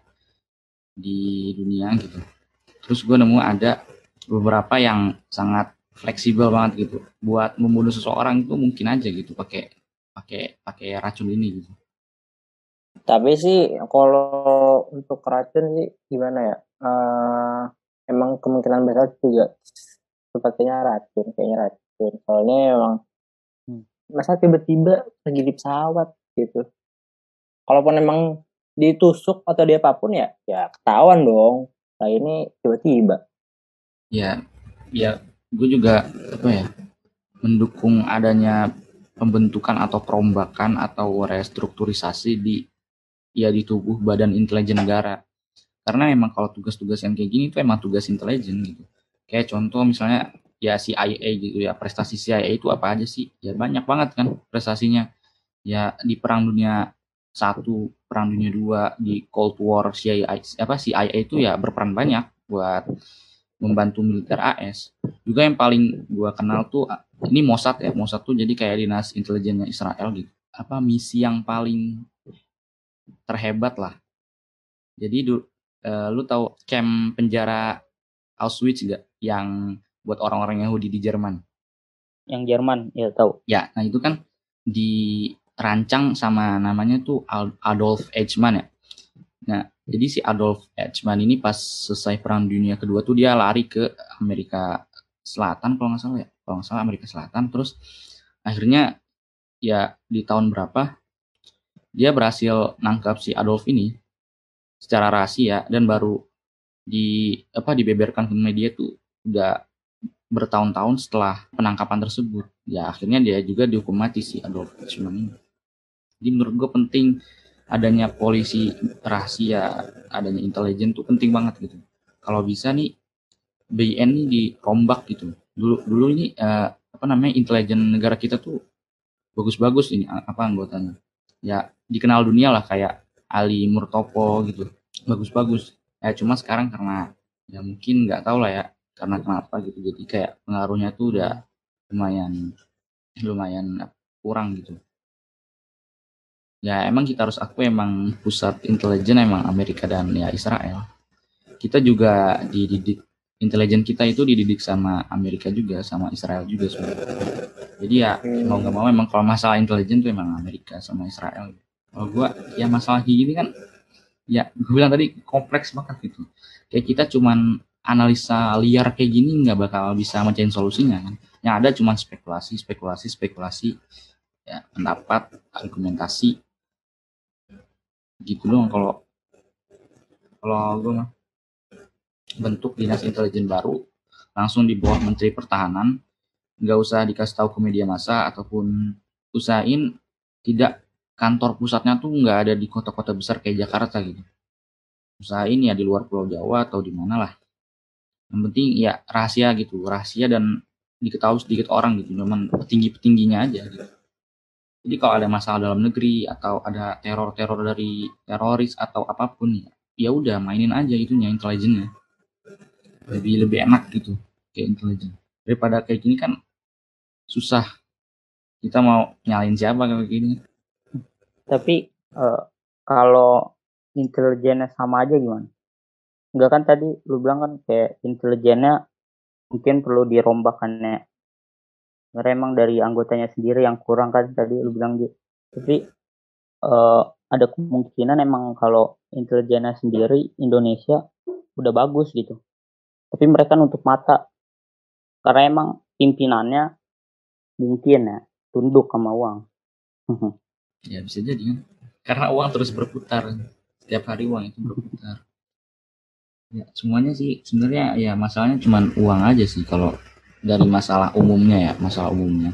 di dunia gitu. Terus gue nemu ada beberapa yang sangat fleksibel banget gitu buat membunuh seseorang itu mungkin aja gitu pakai pakai pakai racun ini gitu Tapi sih kalau untuk racun sih gimana ya? Eh, emang kemungkinan besar juga sepertinya racun, kayaknya racun. Soalnya emang Hmm. masa tiba-tiba lagi di pesawat gitu. Kalaupun emang ditusuk atau dia apa pun ya, ya ketahuan dong. Nah ini tiba-tiba. ya ya gue juga apa ya mendukung adanya pembentukan atau perombakan atau restrukturisasi di ya di tubuh badan intelijen negara karena emang kalau tugas-tugas yang kayak gini itu emang tugas intelijen gitu kayak contoh misalnya ya CIA gitu ya prestasi CIA itu apa aja sih ya banyak banget kan prestasinya ya di perang dunia satu perang dunia dua di Cold War CIA apa CIA itu ya berperan banyak buat membantu militer AS juga yang paling gua kenal tuh ini Mossad ya Mossad tuh jadi kayak dinas intelijennya Israel gitu. Apa misi yang paling terhebat lah. Jadi du- eh, lu tahu camp penjara Auschwitz gak yang buat orang-orang Yahudi di Jerman. Yang Jerman ya tahu. ya nah itu kan dirancang sama namanya tuh Adolf Eichmann ya. Nah jadi si Adolf Eichmann ini pas selesai perang dunia kedua tuh dia lari ke Amerika Selatan kalau nggak salah ya. Kalau nggak salah Amerika Selatan. Terus akhirnya ya di tahun berapa dia berhasil nangkap si Adolf ini secara rahasia dan baru di apa dibeberkan ke media tuh udah bertahun-tahun setelah penangkapan tersebut. Ya akhirnya dia juga dihukum mati si Adolf Eichmann ini jadi menurut gue penting adanya polisi rahasia adanya intelijen tuh penting banget gitu. Kalau bisa nih BIN ini dirombak gitu. Dulu dulu ini eh, apa namanya intelijen negara kita tuh bagus-bagus ini apa anggotanya. Ya dikenal dunia lah kayak Ali Murtopo gitu. Bagus-bagus. Ya cuma sekarang karena ya mungkin nggak tahu lah ya karena kenapa gitu. Jadi kayak pengaruhnya tuh udah lumayan lumayan kurang gitu ya emang kita harus akui emang pusat intelijen emang Amerika dan ya Israel. Kita juga dididik intelijen kita itu dididik sama Amerika juga sama Israel juga sebenarnya. Jadi ya mau nggak mau emang kalau masalah intelijen tuh emang Amerika sama Israel. Kalau gua ya masalah kayak gini kan ya gue bilang tadi kompleks banget gitu. Kayak kita cuman analisa liar kayak gini nggak bakal bisa mencari solusinya kan. Yang ada cuman spekulasi spekulasi spekulasi ya pendapat argumentasi gitu doang kalau kalau gue mah. Bentuk dinas intelijen baru langsung di bawah menteri pertahanan. Nggak usah dikasih tahu ke media massa ataupun usahain tidak kantor pusatnya tuh nggak ada di kota-kota besar kayak Jakarta gitu. Usahain ya di luar Pulau Jawa atau di mana lah. Yang penting ya rahasia gitu rahasia dan diketahui sedikit orang gitu cuman petinggi petingginya aja gitu jadi kalau ada masalah dalam negeri atau ada teror-teror dari teroris atau apa pun ya ya udah mainin aja itunya intelijennya lebih lebih enak gitu kayak intelijen daripada kayak gini kan susah kita mau nyalain siapa kayak gini Tapi eh, kalau intelijennya sama aja gimana? Enggak kan tadi lu bilang kan kayak intelijennya mungkin perlu dirombakkan ya. Karena emang dari anggotanya sendiri yang kurang kan tadi lu bilang gitu. Tapi eh, ada kemungkinan emang kalau intelijennya sendiri Indonesia udah bagus gitu. Tapi mereka nutup mata. Karena emang pimpinannya mungkin ya tunduk sama uang. ya bisa jadi kan karena uang terus berputar setiap hari uang itu berputar ya semuanya sih sebenarnya ya masalahnya cuma uang aja sih kalau dari masalah umumnya ya masalah umumnya.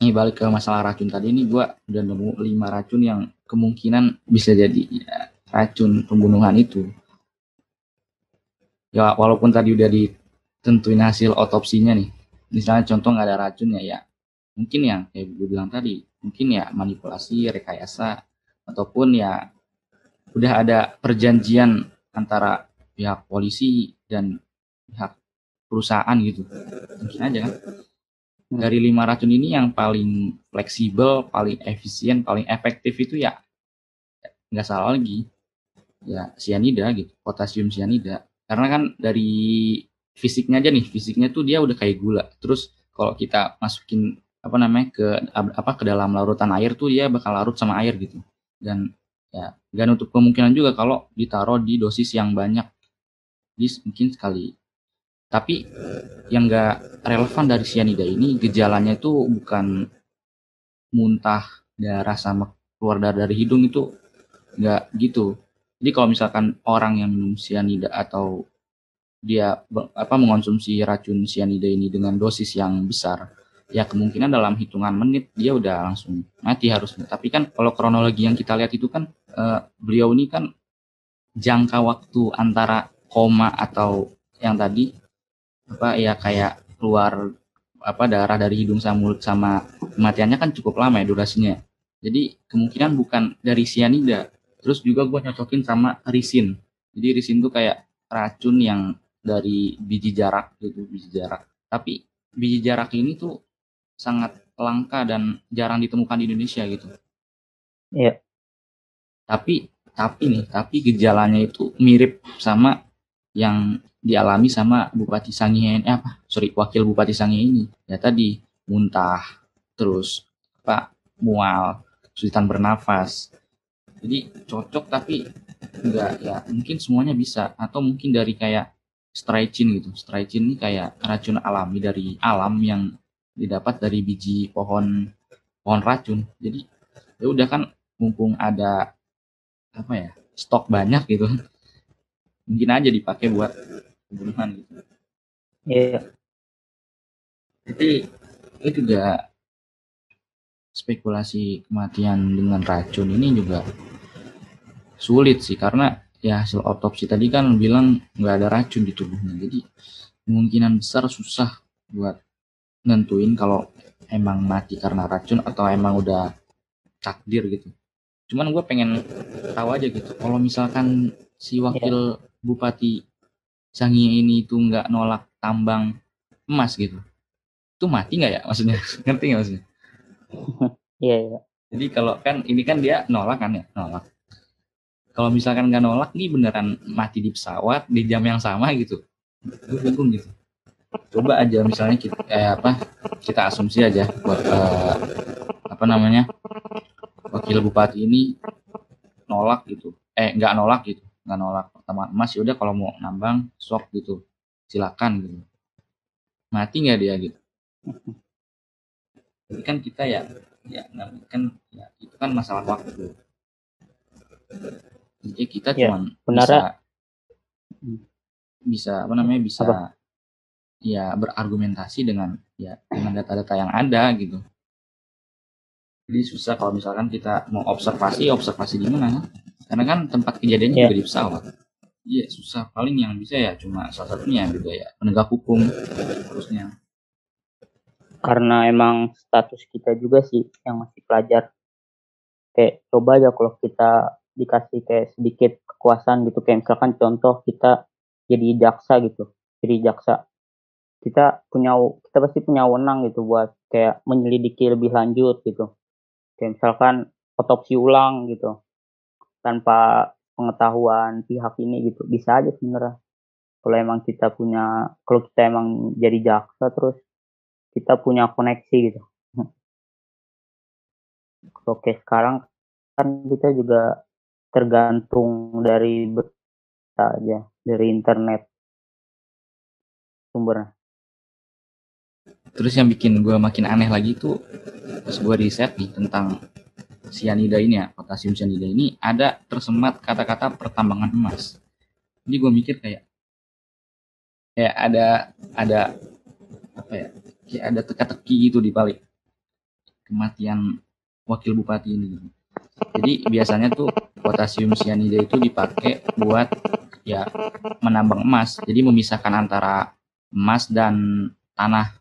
Ini balik ke masalah racun tadi ini gua udah nemu lima racun yang kemungkinan bisa jadi ya, racun pembunuhan itu. Ya walaupun tadi udah ditentuin hasil otopsinya nih misalnya contoh nggak ada racun ya ya mungkin yang kayak gue bilang tadi mungkin ya manipulasi rekayasa ataupun ya udah ada perjanjian antara pihak polisi dan pihak perusahaan gitu. Mungkin aja kan. Dari lima racun ini yang paling fleksibel paling efisien paling efektif itu ya nggak salah lagi. Ya sianida gitu potasium sianida. Karena kan dari fisiknya aja nih fisiknya tuh dia udah kayak gula. Terus kalau kita masukin apa namanya ke apa ke dalam larutan air tuh dia bakal larut sama air gitu. Dan ya gak nutup kemungkinan juga kalau ditaruh di dosis yang banyak. Jadi mungkin sekali tapi yang gak relevan dari cyanida ini gejalanya itu bukan muntah darah sama keluar darah dari hidung itu nggak gitu jadi kalau misalkan orang yang minum cyanida atau dia apa mengonsumsi racun cyanida ini dengan dosis yang besar ya kemungkinan dalam hitungan menit dia udah langsung mati harusnya. Tapi kan kalau kronologi yang kita lihat itu kan uh, beliau ini kan jangka waktu antara koma atau yang tadi apa ya kayak keluar apa darah dari hidung sama mulut sama kematiannya kan cukup lama ya durasinya. Jadi kemungkinan bukan dari sianida. Terus juga gue nyocokin sama risin. Jadi risin tuh kayak racun yang dari biji jarak gitu, biji jarak. Tapi biji jarak ini tuh sangat langka dan jarang ditemukan di Indonesia gitu. Iya. Tapi tapi nih, tapi gejalanya itu mirip sama yang dialami sama Bupati Sangihe eh, apa? Sorry, wakil Bupati Sangihe ini. Ya tadi muntah, terus apa? mual, kesulitan bernafas. Jadi cocok tapi enggak ya mungkin semuanya bisa atau mungkin dari kayak stretching gitu. Stretching ini kayak racun alami dari alam yang didapat dari biji pohon pohon racun. Jadi ya udah kan mumpung ada apa ya stok banyak gitu, mungkin aja dipakai buat pembunuhan gitu. Iya. Jadi itu juga spekulasi kematian dengan racun ini juga sulit sih karena ya hasil otopsi tadi kan bilang nggak ada racun di tubuhnya jadi kemungkinan besar susah buat nentuin kalau emang mati karena racun atau emang udah takdir gitu. Cuman gue pengen tahu aja gitu, kalau misalkan si wakil yeah. bupati Sangi ini itu nggak nolak tambang emas gitu, itu mati nggak ya maksudnya? Ngerti nggak maksudnya? Iya, iya. Jadi kalau kan ini kan dia nolak kan ya, nolak. Kalau misalkan nggak nolak nih beneran mati di pesawat di jam yang sama gitu, gue bingung gitu coba aja misalnya kita eh, apa kita asumsi aja buat eh, apa namanya wakil bupati ini nolak gitu eh nggak nolak gitu nggak nolak pertama emas ya udah kalau mau nambang sok gitu silakan gitu mati nggak dia gitu tapi kan kita ya ya kan ya itu kan masalah waktu jadi kita ya, cuma bisa bisa apa namanya bisa apa? ya berargumentasi dengan ya dengan data-data yang ada gitu. Jadi susah kalau misalkan kita mau observasi, observasi di mana? Karena kan tempat kejadiannya yeah. juga di pesawat. Iya susah. Paling yang bisa ya cuma salah satunya juga ya penegak hukum terusnya. Karena emang status kita juga sih yang masih pelajar. Kayak coba aja kalau kita dikasih kayak sedikit kekuasaan gitu kayak misalkan contoh kita jadi jaksa gitu jadi jaksa kita punya kita pasti punya wewenang gitu buat kayak menyelidiki lebih lanjut gitu kayak misalkan otopsi ulang gitu tanpa pengetahuan pihak ini gitu. Bisa aja sebenarnya. Kalau emang kita punya kalau kita emang jadi jaksa terus kita punya koneksi gitu. Oke sekarang kan kita juga tergantung dari berita aja dari internet. Sumbernya. Terus yang bikin gue makin aneh lagi tuh pas gue riset nih tentang sianida ini ya, potasium sianida ini ada tersemat kata-kata pertambangan emas. Jadi gue mikir kayak kayak ada ada apa ya kayak ada teka-teki gitu di balik kematian wakil bupati ini. Jadi biasanya tuh potasium sianida itu dipakai buat ya menambang emas. Jadi memisahkan antara emas dan tanah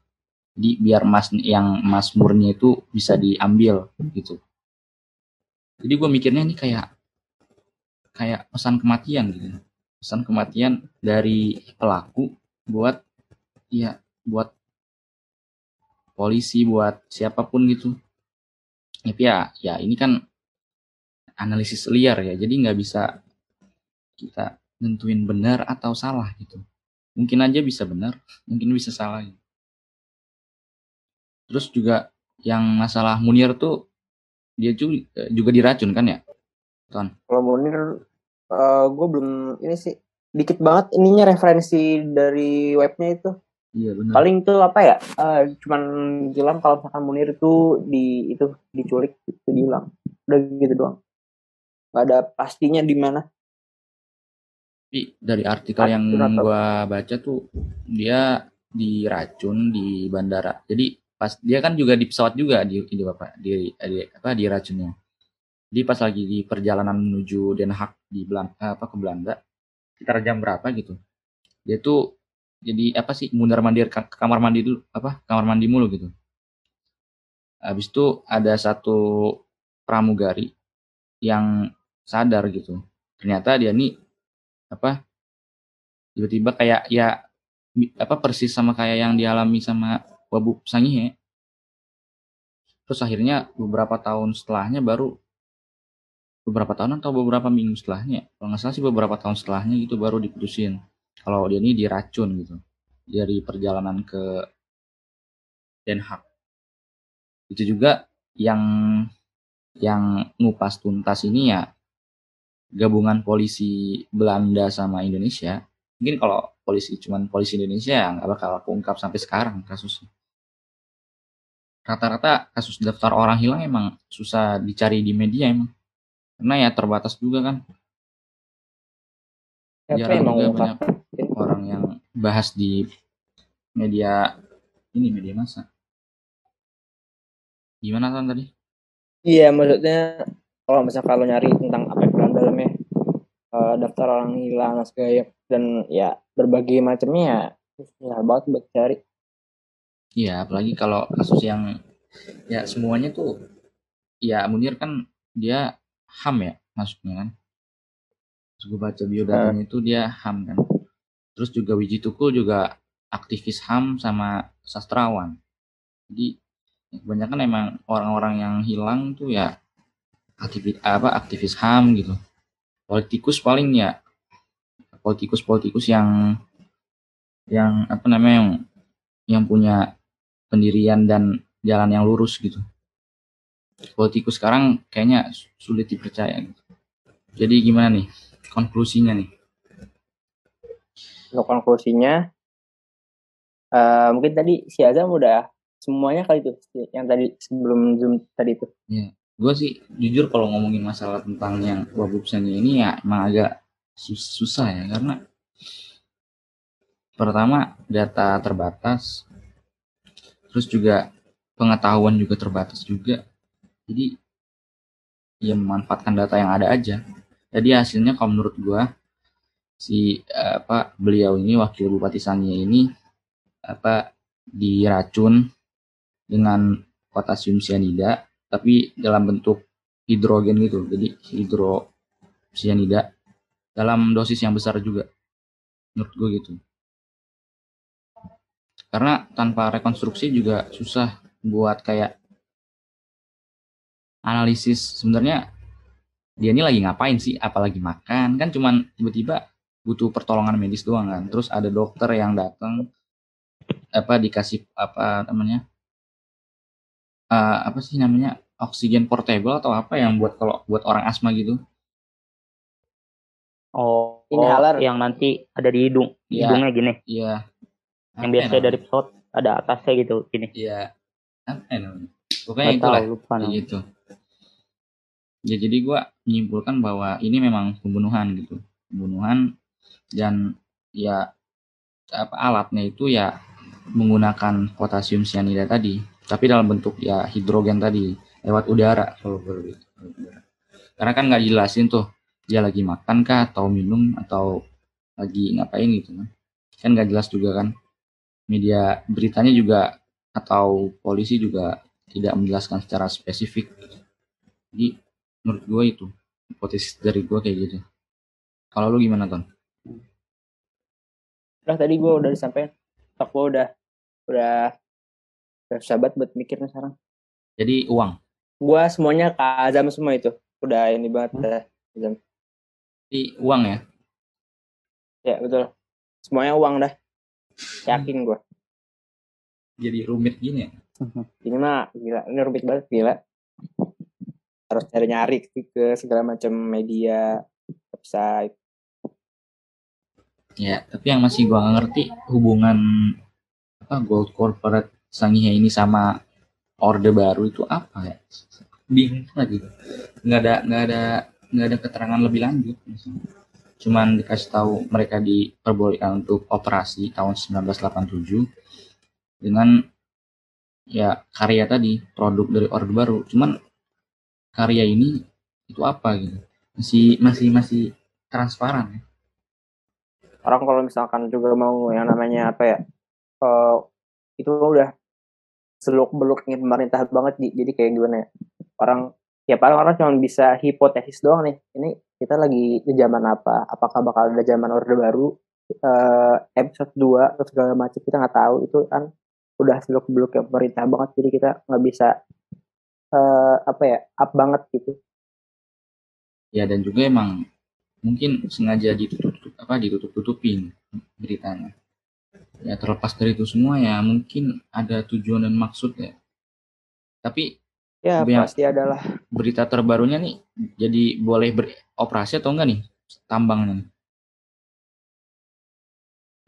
jadi biar emas yang emas murni itu bisa diambil gitu jadi gue mikirnya ini kayak kayak pesan kematian gitu. Pesan kematian dari pelaku buat ya buat polisi buat siapa pun gitu. Tapi ya ya ini kan analisis liar ya. Jadi nggak bisa kita nentuin benar atau salah gitu. Mungkin aja bisa benar mungkin bisa salah. Terus juga yang masalah Munir tuh dia juga, juga diracun kan ya? Ton. Kalau Munir uh, gue belum ini sih dikit banget ininya referensi dari webnya itu. Iya benar. Paling tuh apa ya? Uh, cuman bilang kalau misalkan Munir itu di itu diculik itu dihilang. Udah gitu doang. Nggak ada pastinya di mana. Tapi dari artikel yang gua baca tuh dia diracun di bandara. Jadi pas dia kan juga di pesawat juga di di apa di, di apa di racunnya. Jadi pas lagi di perjalanan menuju Den Haag di Belanda apa ke Belanda sekitar jam berapa gitu. Dia tuh jadi apa sih mundar mandir ke kamar mandi dulu apa kamar mandi mulu gitu. Habis itu ada satu pramugari yang sadar gitu. Ternyata dia nih apa tiba-tiba kayak ya apa persis sama kayak yang dialami sama Wabu Sangihe. Terus akhirnya beberapa tahun setelahnya baru beberapa tahun atau beberapa minggu setelahnya kalau nggak salah sih beberapa tahun setelahnya gitu baru diputusin. Kalau dia ini diracun gitu dari perjalanan ke Den Haag. Itu juga yang yang ngupas tuntas ini ya gabungan polisi Belanda sama Indonesia. Mungkin kalau polisi cuman polisi Indonesia ya nggak bakal keungkap sampai sekarang kasusnya rata-rata kasus daftar orang hilang emang susah dicari di media emang. Karena ya terbatas juga kan. Jarang juga banyak orang yang bahas di media ini media masa gimana kan tadi? Iya maksudnya kalau misalnya kalau nyari tentang apa yang dalamnya uh, daftar orang hilang segala dan ya berbagai macamnya ya ya banget buat cari iya apalagi kalau kasus yang ya semuanya tuh ya Munir kan dia HAM ya masuknya kan? Terus gue baca biodatanya itu dia HAM kan? Terus juga Wiji Tukul juga aktivis HAM sama sastrawan. Jadi kebanyakan emang orang-orang yang hilang tuh ya aktivis apa aktivis HAM gitu. Politikus paling ya politikus-politikus yang yang apa namanya yang yang punya pendirian dan jalan yang lurus gitu politikus sekarang kayaknya sulit dipercaya gitu. Jadi gimana nih konklusinya nih? Untuk konklusinya, uh, mungkin tadi si Azam udah semuanya kali itu yang tadi sebelum zoom tadi itu. Ya, gue sih jujur kalau ngomongin masalah tentang yang wabubsanya ini ya emang agak susah ya karena pertama data terbatas, terus juga pengetahuan juga terbatas juga. Jadi ya memanfaatkan data yang ada aja. Jadi hasilnya kalau menurut gua si apa beliau ini wakil bupati Sangia ini apa diracun dengan potasium cyanida tapi dalam bentuk hidrogen gitu. Jadi hidro cyanida dalam dosis yang besar juga. Menurut gue gitu karena tanpa rekonstruksi juga susah buat kayak analisis. Sebenarnya dia ini lagi ngapain sih? Apalagi makan. Kan cuman tiba-tiba butuh pertolongan medis doang kan. Terus ada dokter yang datang apa dikasih apa namanya uh, apa sih namanya oksigen portable atau apa yang buat kalau buat orang asma gitu. Oh inhaler. yang nanti ada di hidung. Ya, hidungnya gini. Iya yang biasa dari pesawat ada atasnya gitu gini iya. Apa namanya? Pokoknya itu lah lupa gitu. Ya jadi gue menyimpulkan bahwa ini memang pembunuhan gitu. Pembunuhan dan ya apa alatnya itu ya menggunakan potasium cyanida tadi tapi dalam bentuk ya hidrogen tadi lewat udara. Kalau karena kan nggak jelasin tuh dia lagi makan kah atau minum atau lagi ngapain gitu kan. Kan nggak jelas juga kan media beritanya juga atau polisi juga tidak menjelaskan secara spesifik. Jadi menurut gue itu hipotesis dari gue kayak gitu. Kalau lu gimana ton? Udah tadi gue udah disampaikan. Tak gue udah udah udah sahabat buat mikirnya sekarang. Jadi uang? Gue semuanya ke Azam semua itu. Udah ini banget hmm. dah Azam. Jadi uang ya? Ya betul. Semuanya uang dah Yakin gue. Jadi rumit gini ya. Ini mah gila, ini rumit banget gila. Harus nyari-nyari ke segala macam media, website. Ya, tapi yang masih gua nggak ngerti hubungan apa Gold Corporate Sangihe ini sama Orde Baru itu apa ya? Bingung lagi. Nggak ada nggak ada nggak ada keterangan lebih lanjut. Cuman dikasih tahu mereka diperbolehkan untuk operasi tahun 1987 dengan ya karya tadi produk dari Orde Baru. Cuman karya ini itu apa gitu? Masih masih masih transparan ya. Orang kalau misalkan juga mau yang namanya apa ya? Uh, itu udah seluk beluk ingin pemerintah banget jadi kayak gimana ya orang ya paling orang cuma bisa hipotesis doang nih ini kita lagi di zaman apa? Apakah bakal ada zaman orde baru? Uh, episode 2 atau segala macam kita nggak tahu. Itu kan udah seluk beluk ya pemerintah banget. Jadi kita nggak bisa uh, apa ya up banget gitu. Ya dan juga emang mungkin sengaja ditutup apa ditutup tutupin beritanya. Ya terlepas dari itu semua ya mungkin ada tujuan dan maksud ya. Tapi ya pasti adalah berita terbarunya nih jadi boleh beroperasi atau enggak nih? Tambangnya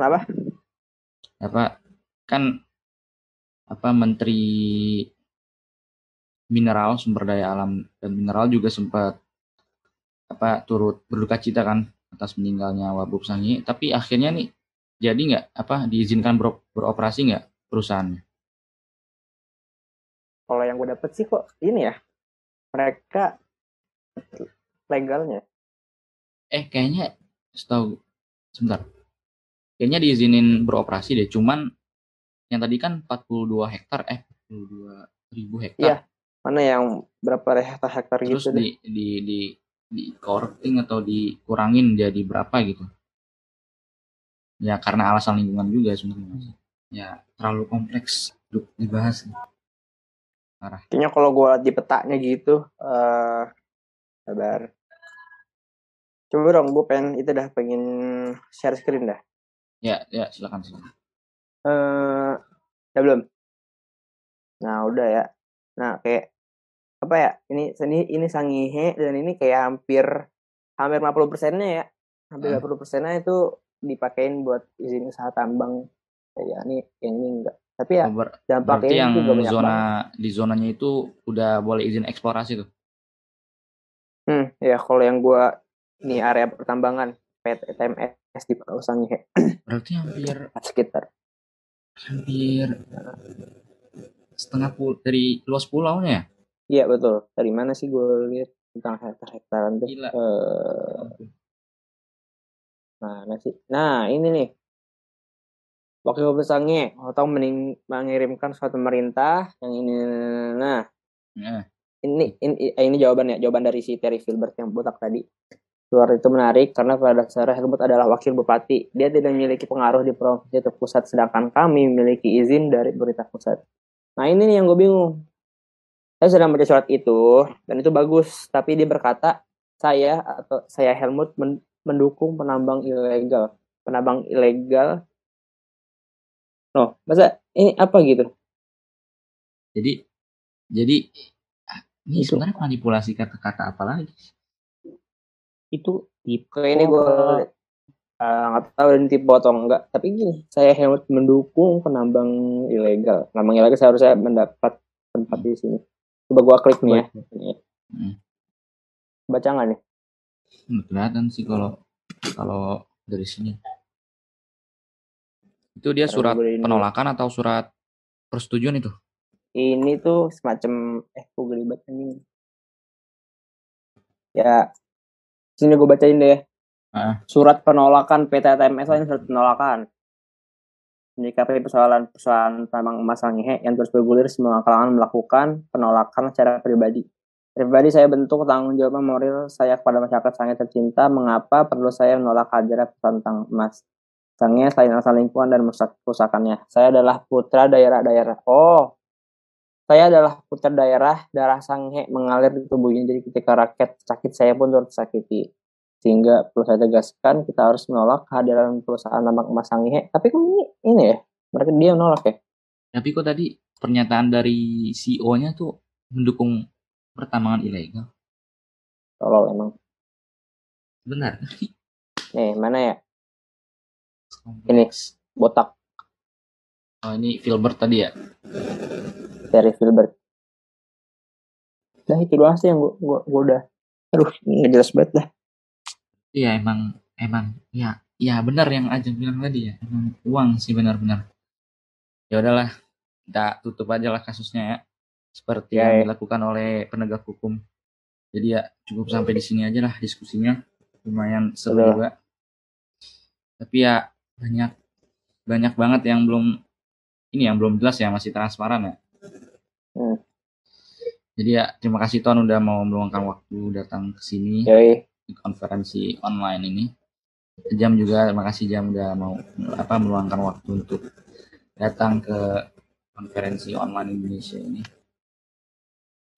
kenapa apa? Kan apa menteri mineral sumber daya alam dan mineral juga sempat apa turut berduka cita kan atas meninggalnya Wabub Sangi. Tapi akhirnya nih jadi nggak apa diizinkan ber beroperasi nggak perusahaannya? Kalau yang gue dapet sih kok ini ya mereka legalnya. Eh kayaknya setahu sebentar. Kayaknya diizinin beroperasi deh, cuman yang tadi kan 42 hektar eh 42 ribu hektar. Iya. Mana yang berapa hektar hektar Terus gitu di, deh. di di di korting atau dikurangin jadi berapa gitu? ya karena alasan lingkungan juga sebenarnya ya terlalu kompleks untuk dibahas Marah. Kayaknya kalau gue di petanya gitu, uh, sabar. Coba dong, gue pengen itu dah pengen share screen dah. Ya, ya silakan silakan. Uh, ya belum. Nah udah ya. Nah kayak apa ya? Ini ini ini sangihe dan ini kayak hampir hampir 50 persennya ya. Hampir hmm. 50 persennya itu dipakein buat izin usaha tambang ya ini yang ini enggak tapi ya Ber dampaknya yang juga banyak zona banget. di zonanya itu udah boleh izin eksplorasi tuh hmm ya kalau yang gua ini area pertambangan PT TMS di Usangnya berarti hampir sekitar hampir setengah pul dari luas pulau ya iya betul dari mana sih gue lihat tentang hektar-hektaran tuh Gila. Uh, Nah, nasi. Nah, ini nih. Wakil Gubernur atau mengirimkan suatu pemerintah yang ini nah. Nah. Ini, ini ini jawaban ya, jawaban dari si Terry Filbert yang botak tadi. Luar itu menarik karena pada dasarnya Helmut adalah wakil bupati. Dia tidak memiliki pengaruh di provinsi atau pusat, sedangkan kami memiliki izin dari pemerintah pusat. Nah ini nih yang gue bingung. Saya sedang baca surat itu dan itu bagus, tapi dia berkata saya atau saya Helmut mendukung penambang ilegal. Penambang ilegal. No, masa ini apa gitu? Jadi jadi ini itu. sebenarnya manipulasi kata-kata apa lagi? Itu tipe ini gue uh, nggak tahu ini tipe atau enggak. Tapi gini, saya hemat mendukung penambang ilegal. Penambang ilegal seharusnya mendapat tempat di sini. Coba gua klik nih ya. Hmm. Baca nggak nih? kelihatan sih kalau kalau dari sini. Itu dia surat penolakan atau surat persetujuan itu? Ini tuh semacam eh gue gelibet ini. Ya, sini gue bacain deh. Uh. Surat penolakan PT TMS ini surat penolakan. Menyikapi persoalan-persoalan tambang emas Sangihe yang terus bergulir semua kalangan melakukan penolakan secara pribadi Pribadi saya bentuk tanggung jawab moral saya kepada masyarakat sangat tercinta. Mengapa perlu saya menolak hadirnya tentang emas? Sangnya selain alasan lingkungan dan kerusakannya. Saya adalah putra daerah-daerah. Oh, saya adalah putra daerah darah sanghe mengalir di tubuhnya. Jadi ketika rakyat sakit saya pun turut sakiti. Sehingga perlu saya tegaskan kita harus menolak kehadiran perusahaan tambang emas Sangihe. Tapi kan ini, ini ya, mereka dia menolak ya. Tapi kok tadi pernyataan dari CEO-nya tuh mendukung pertambangan ilegal. Tolol emang. Benar. Nih, mana ya? Ini botak Oh, ini Filbert tadi ya. dari Filbert. Nah itu doang sih yang gua, gua, gua udah aduh nggak jelas banget dah. Iya, emang emang ya ya benar yang Ajeng bilang tadi ya. Emang uang sih benar-benar. Ya udahlah, kita tutup aja lah kasusnya ya. Seperti Ya, yang ya. dilakukan oleh penegak hukum. Jadi ya cukup sampai di sini aja lah diskusinya. Lumayan seru juga. Tapi ya banyak banyak banget yang belum ini yang belum jelas ya masih transparan ya. Hmm. Jadi ya terima kasih Ton udah mau meluangkan waktu datang ke sini Yoi, di konferensi online ini. Jam juga terima kasih Jam udah mau apa meluangkan waktu untuk datang ke konferensi online Indonesia ini.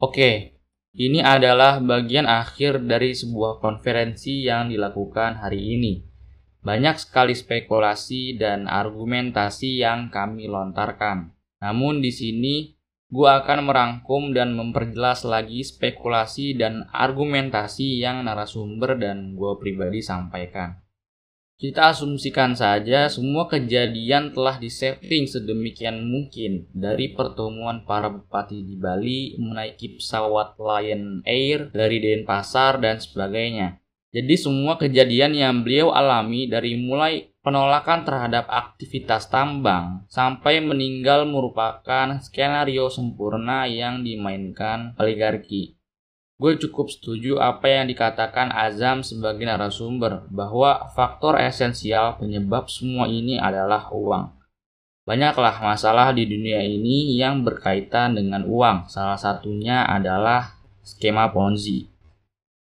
Oke, ini adalah bagian akhir dari sebuah konferensi yang dilakukan hari ini. Banyak sekali spekulasi dan argumentasi yang kami lontarkan. Namun di sini gua akan merangkum dan memperjelas lagi spekulasi dan argumentasi yang narasumber dan gua pribadi sampaikan. Kita asumsikan saja semua kejadian telah disetting sedemikian mungkin dari pertemuan para bupati di Bali menaiki pesawat Lion Air dari Denpasar dan sebagainya. Jadi semua kejadian yang beliau alami dari mulai penolakan terhadap aktivitas tambang sampai meninggal merupakan skenario sempurna yang dimainkan oligarki. Gue cukup setuju apa yang dikatakan Azam sebagai narasumber bahwa faktor esensial penyebab semua ini adalah uang. Banyaklah masalah di dunia ini yang berkaitan dengan uang. Salah satunya adalah skema Ponzi.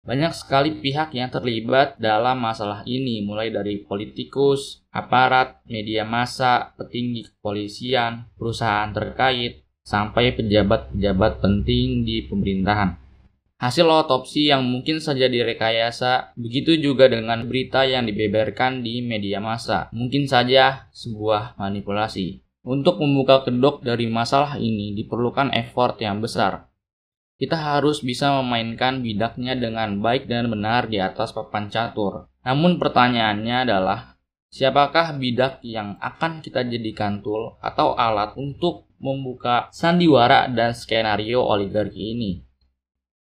Banyak sekali pihak yang terlibat dalam masalah ini, mulai dari politikus, aparat, media massa, petinggi kepolisian, perusahaan terkait, sampai pejabat-pejabat penting di pemerintahan. Hasil otopsi yang mungkin saja direkayasa, begitu juga dengan berita yang dibeberkan di media massa, mungkin saja sebuah manipulasi. Untuk membuka kedok dari masalah ini diperlukan effort yang besar, kita harus bisa memainkan bidaknya dengan baik dan benar di atas papan catur. Namun pertanyaannya adalah, siapakah bidak yang akan kita jadikan tool atau alat untuk membuka sandiwara dan skenario oligarki ini?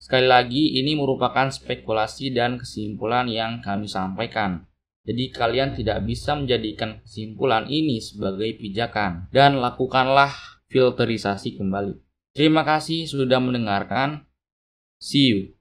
Sekali lagi, ini merupakan spekulasi dan kesimpulan yang kami sampaikan. Jadi kalian tidak bisa menjadikan kesimpulan ini sebagai pijakan dan lakukanlah filterisasi kembali. Terima kasih sudah mendengarkan. See you.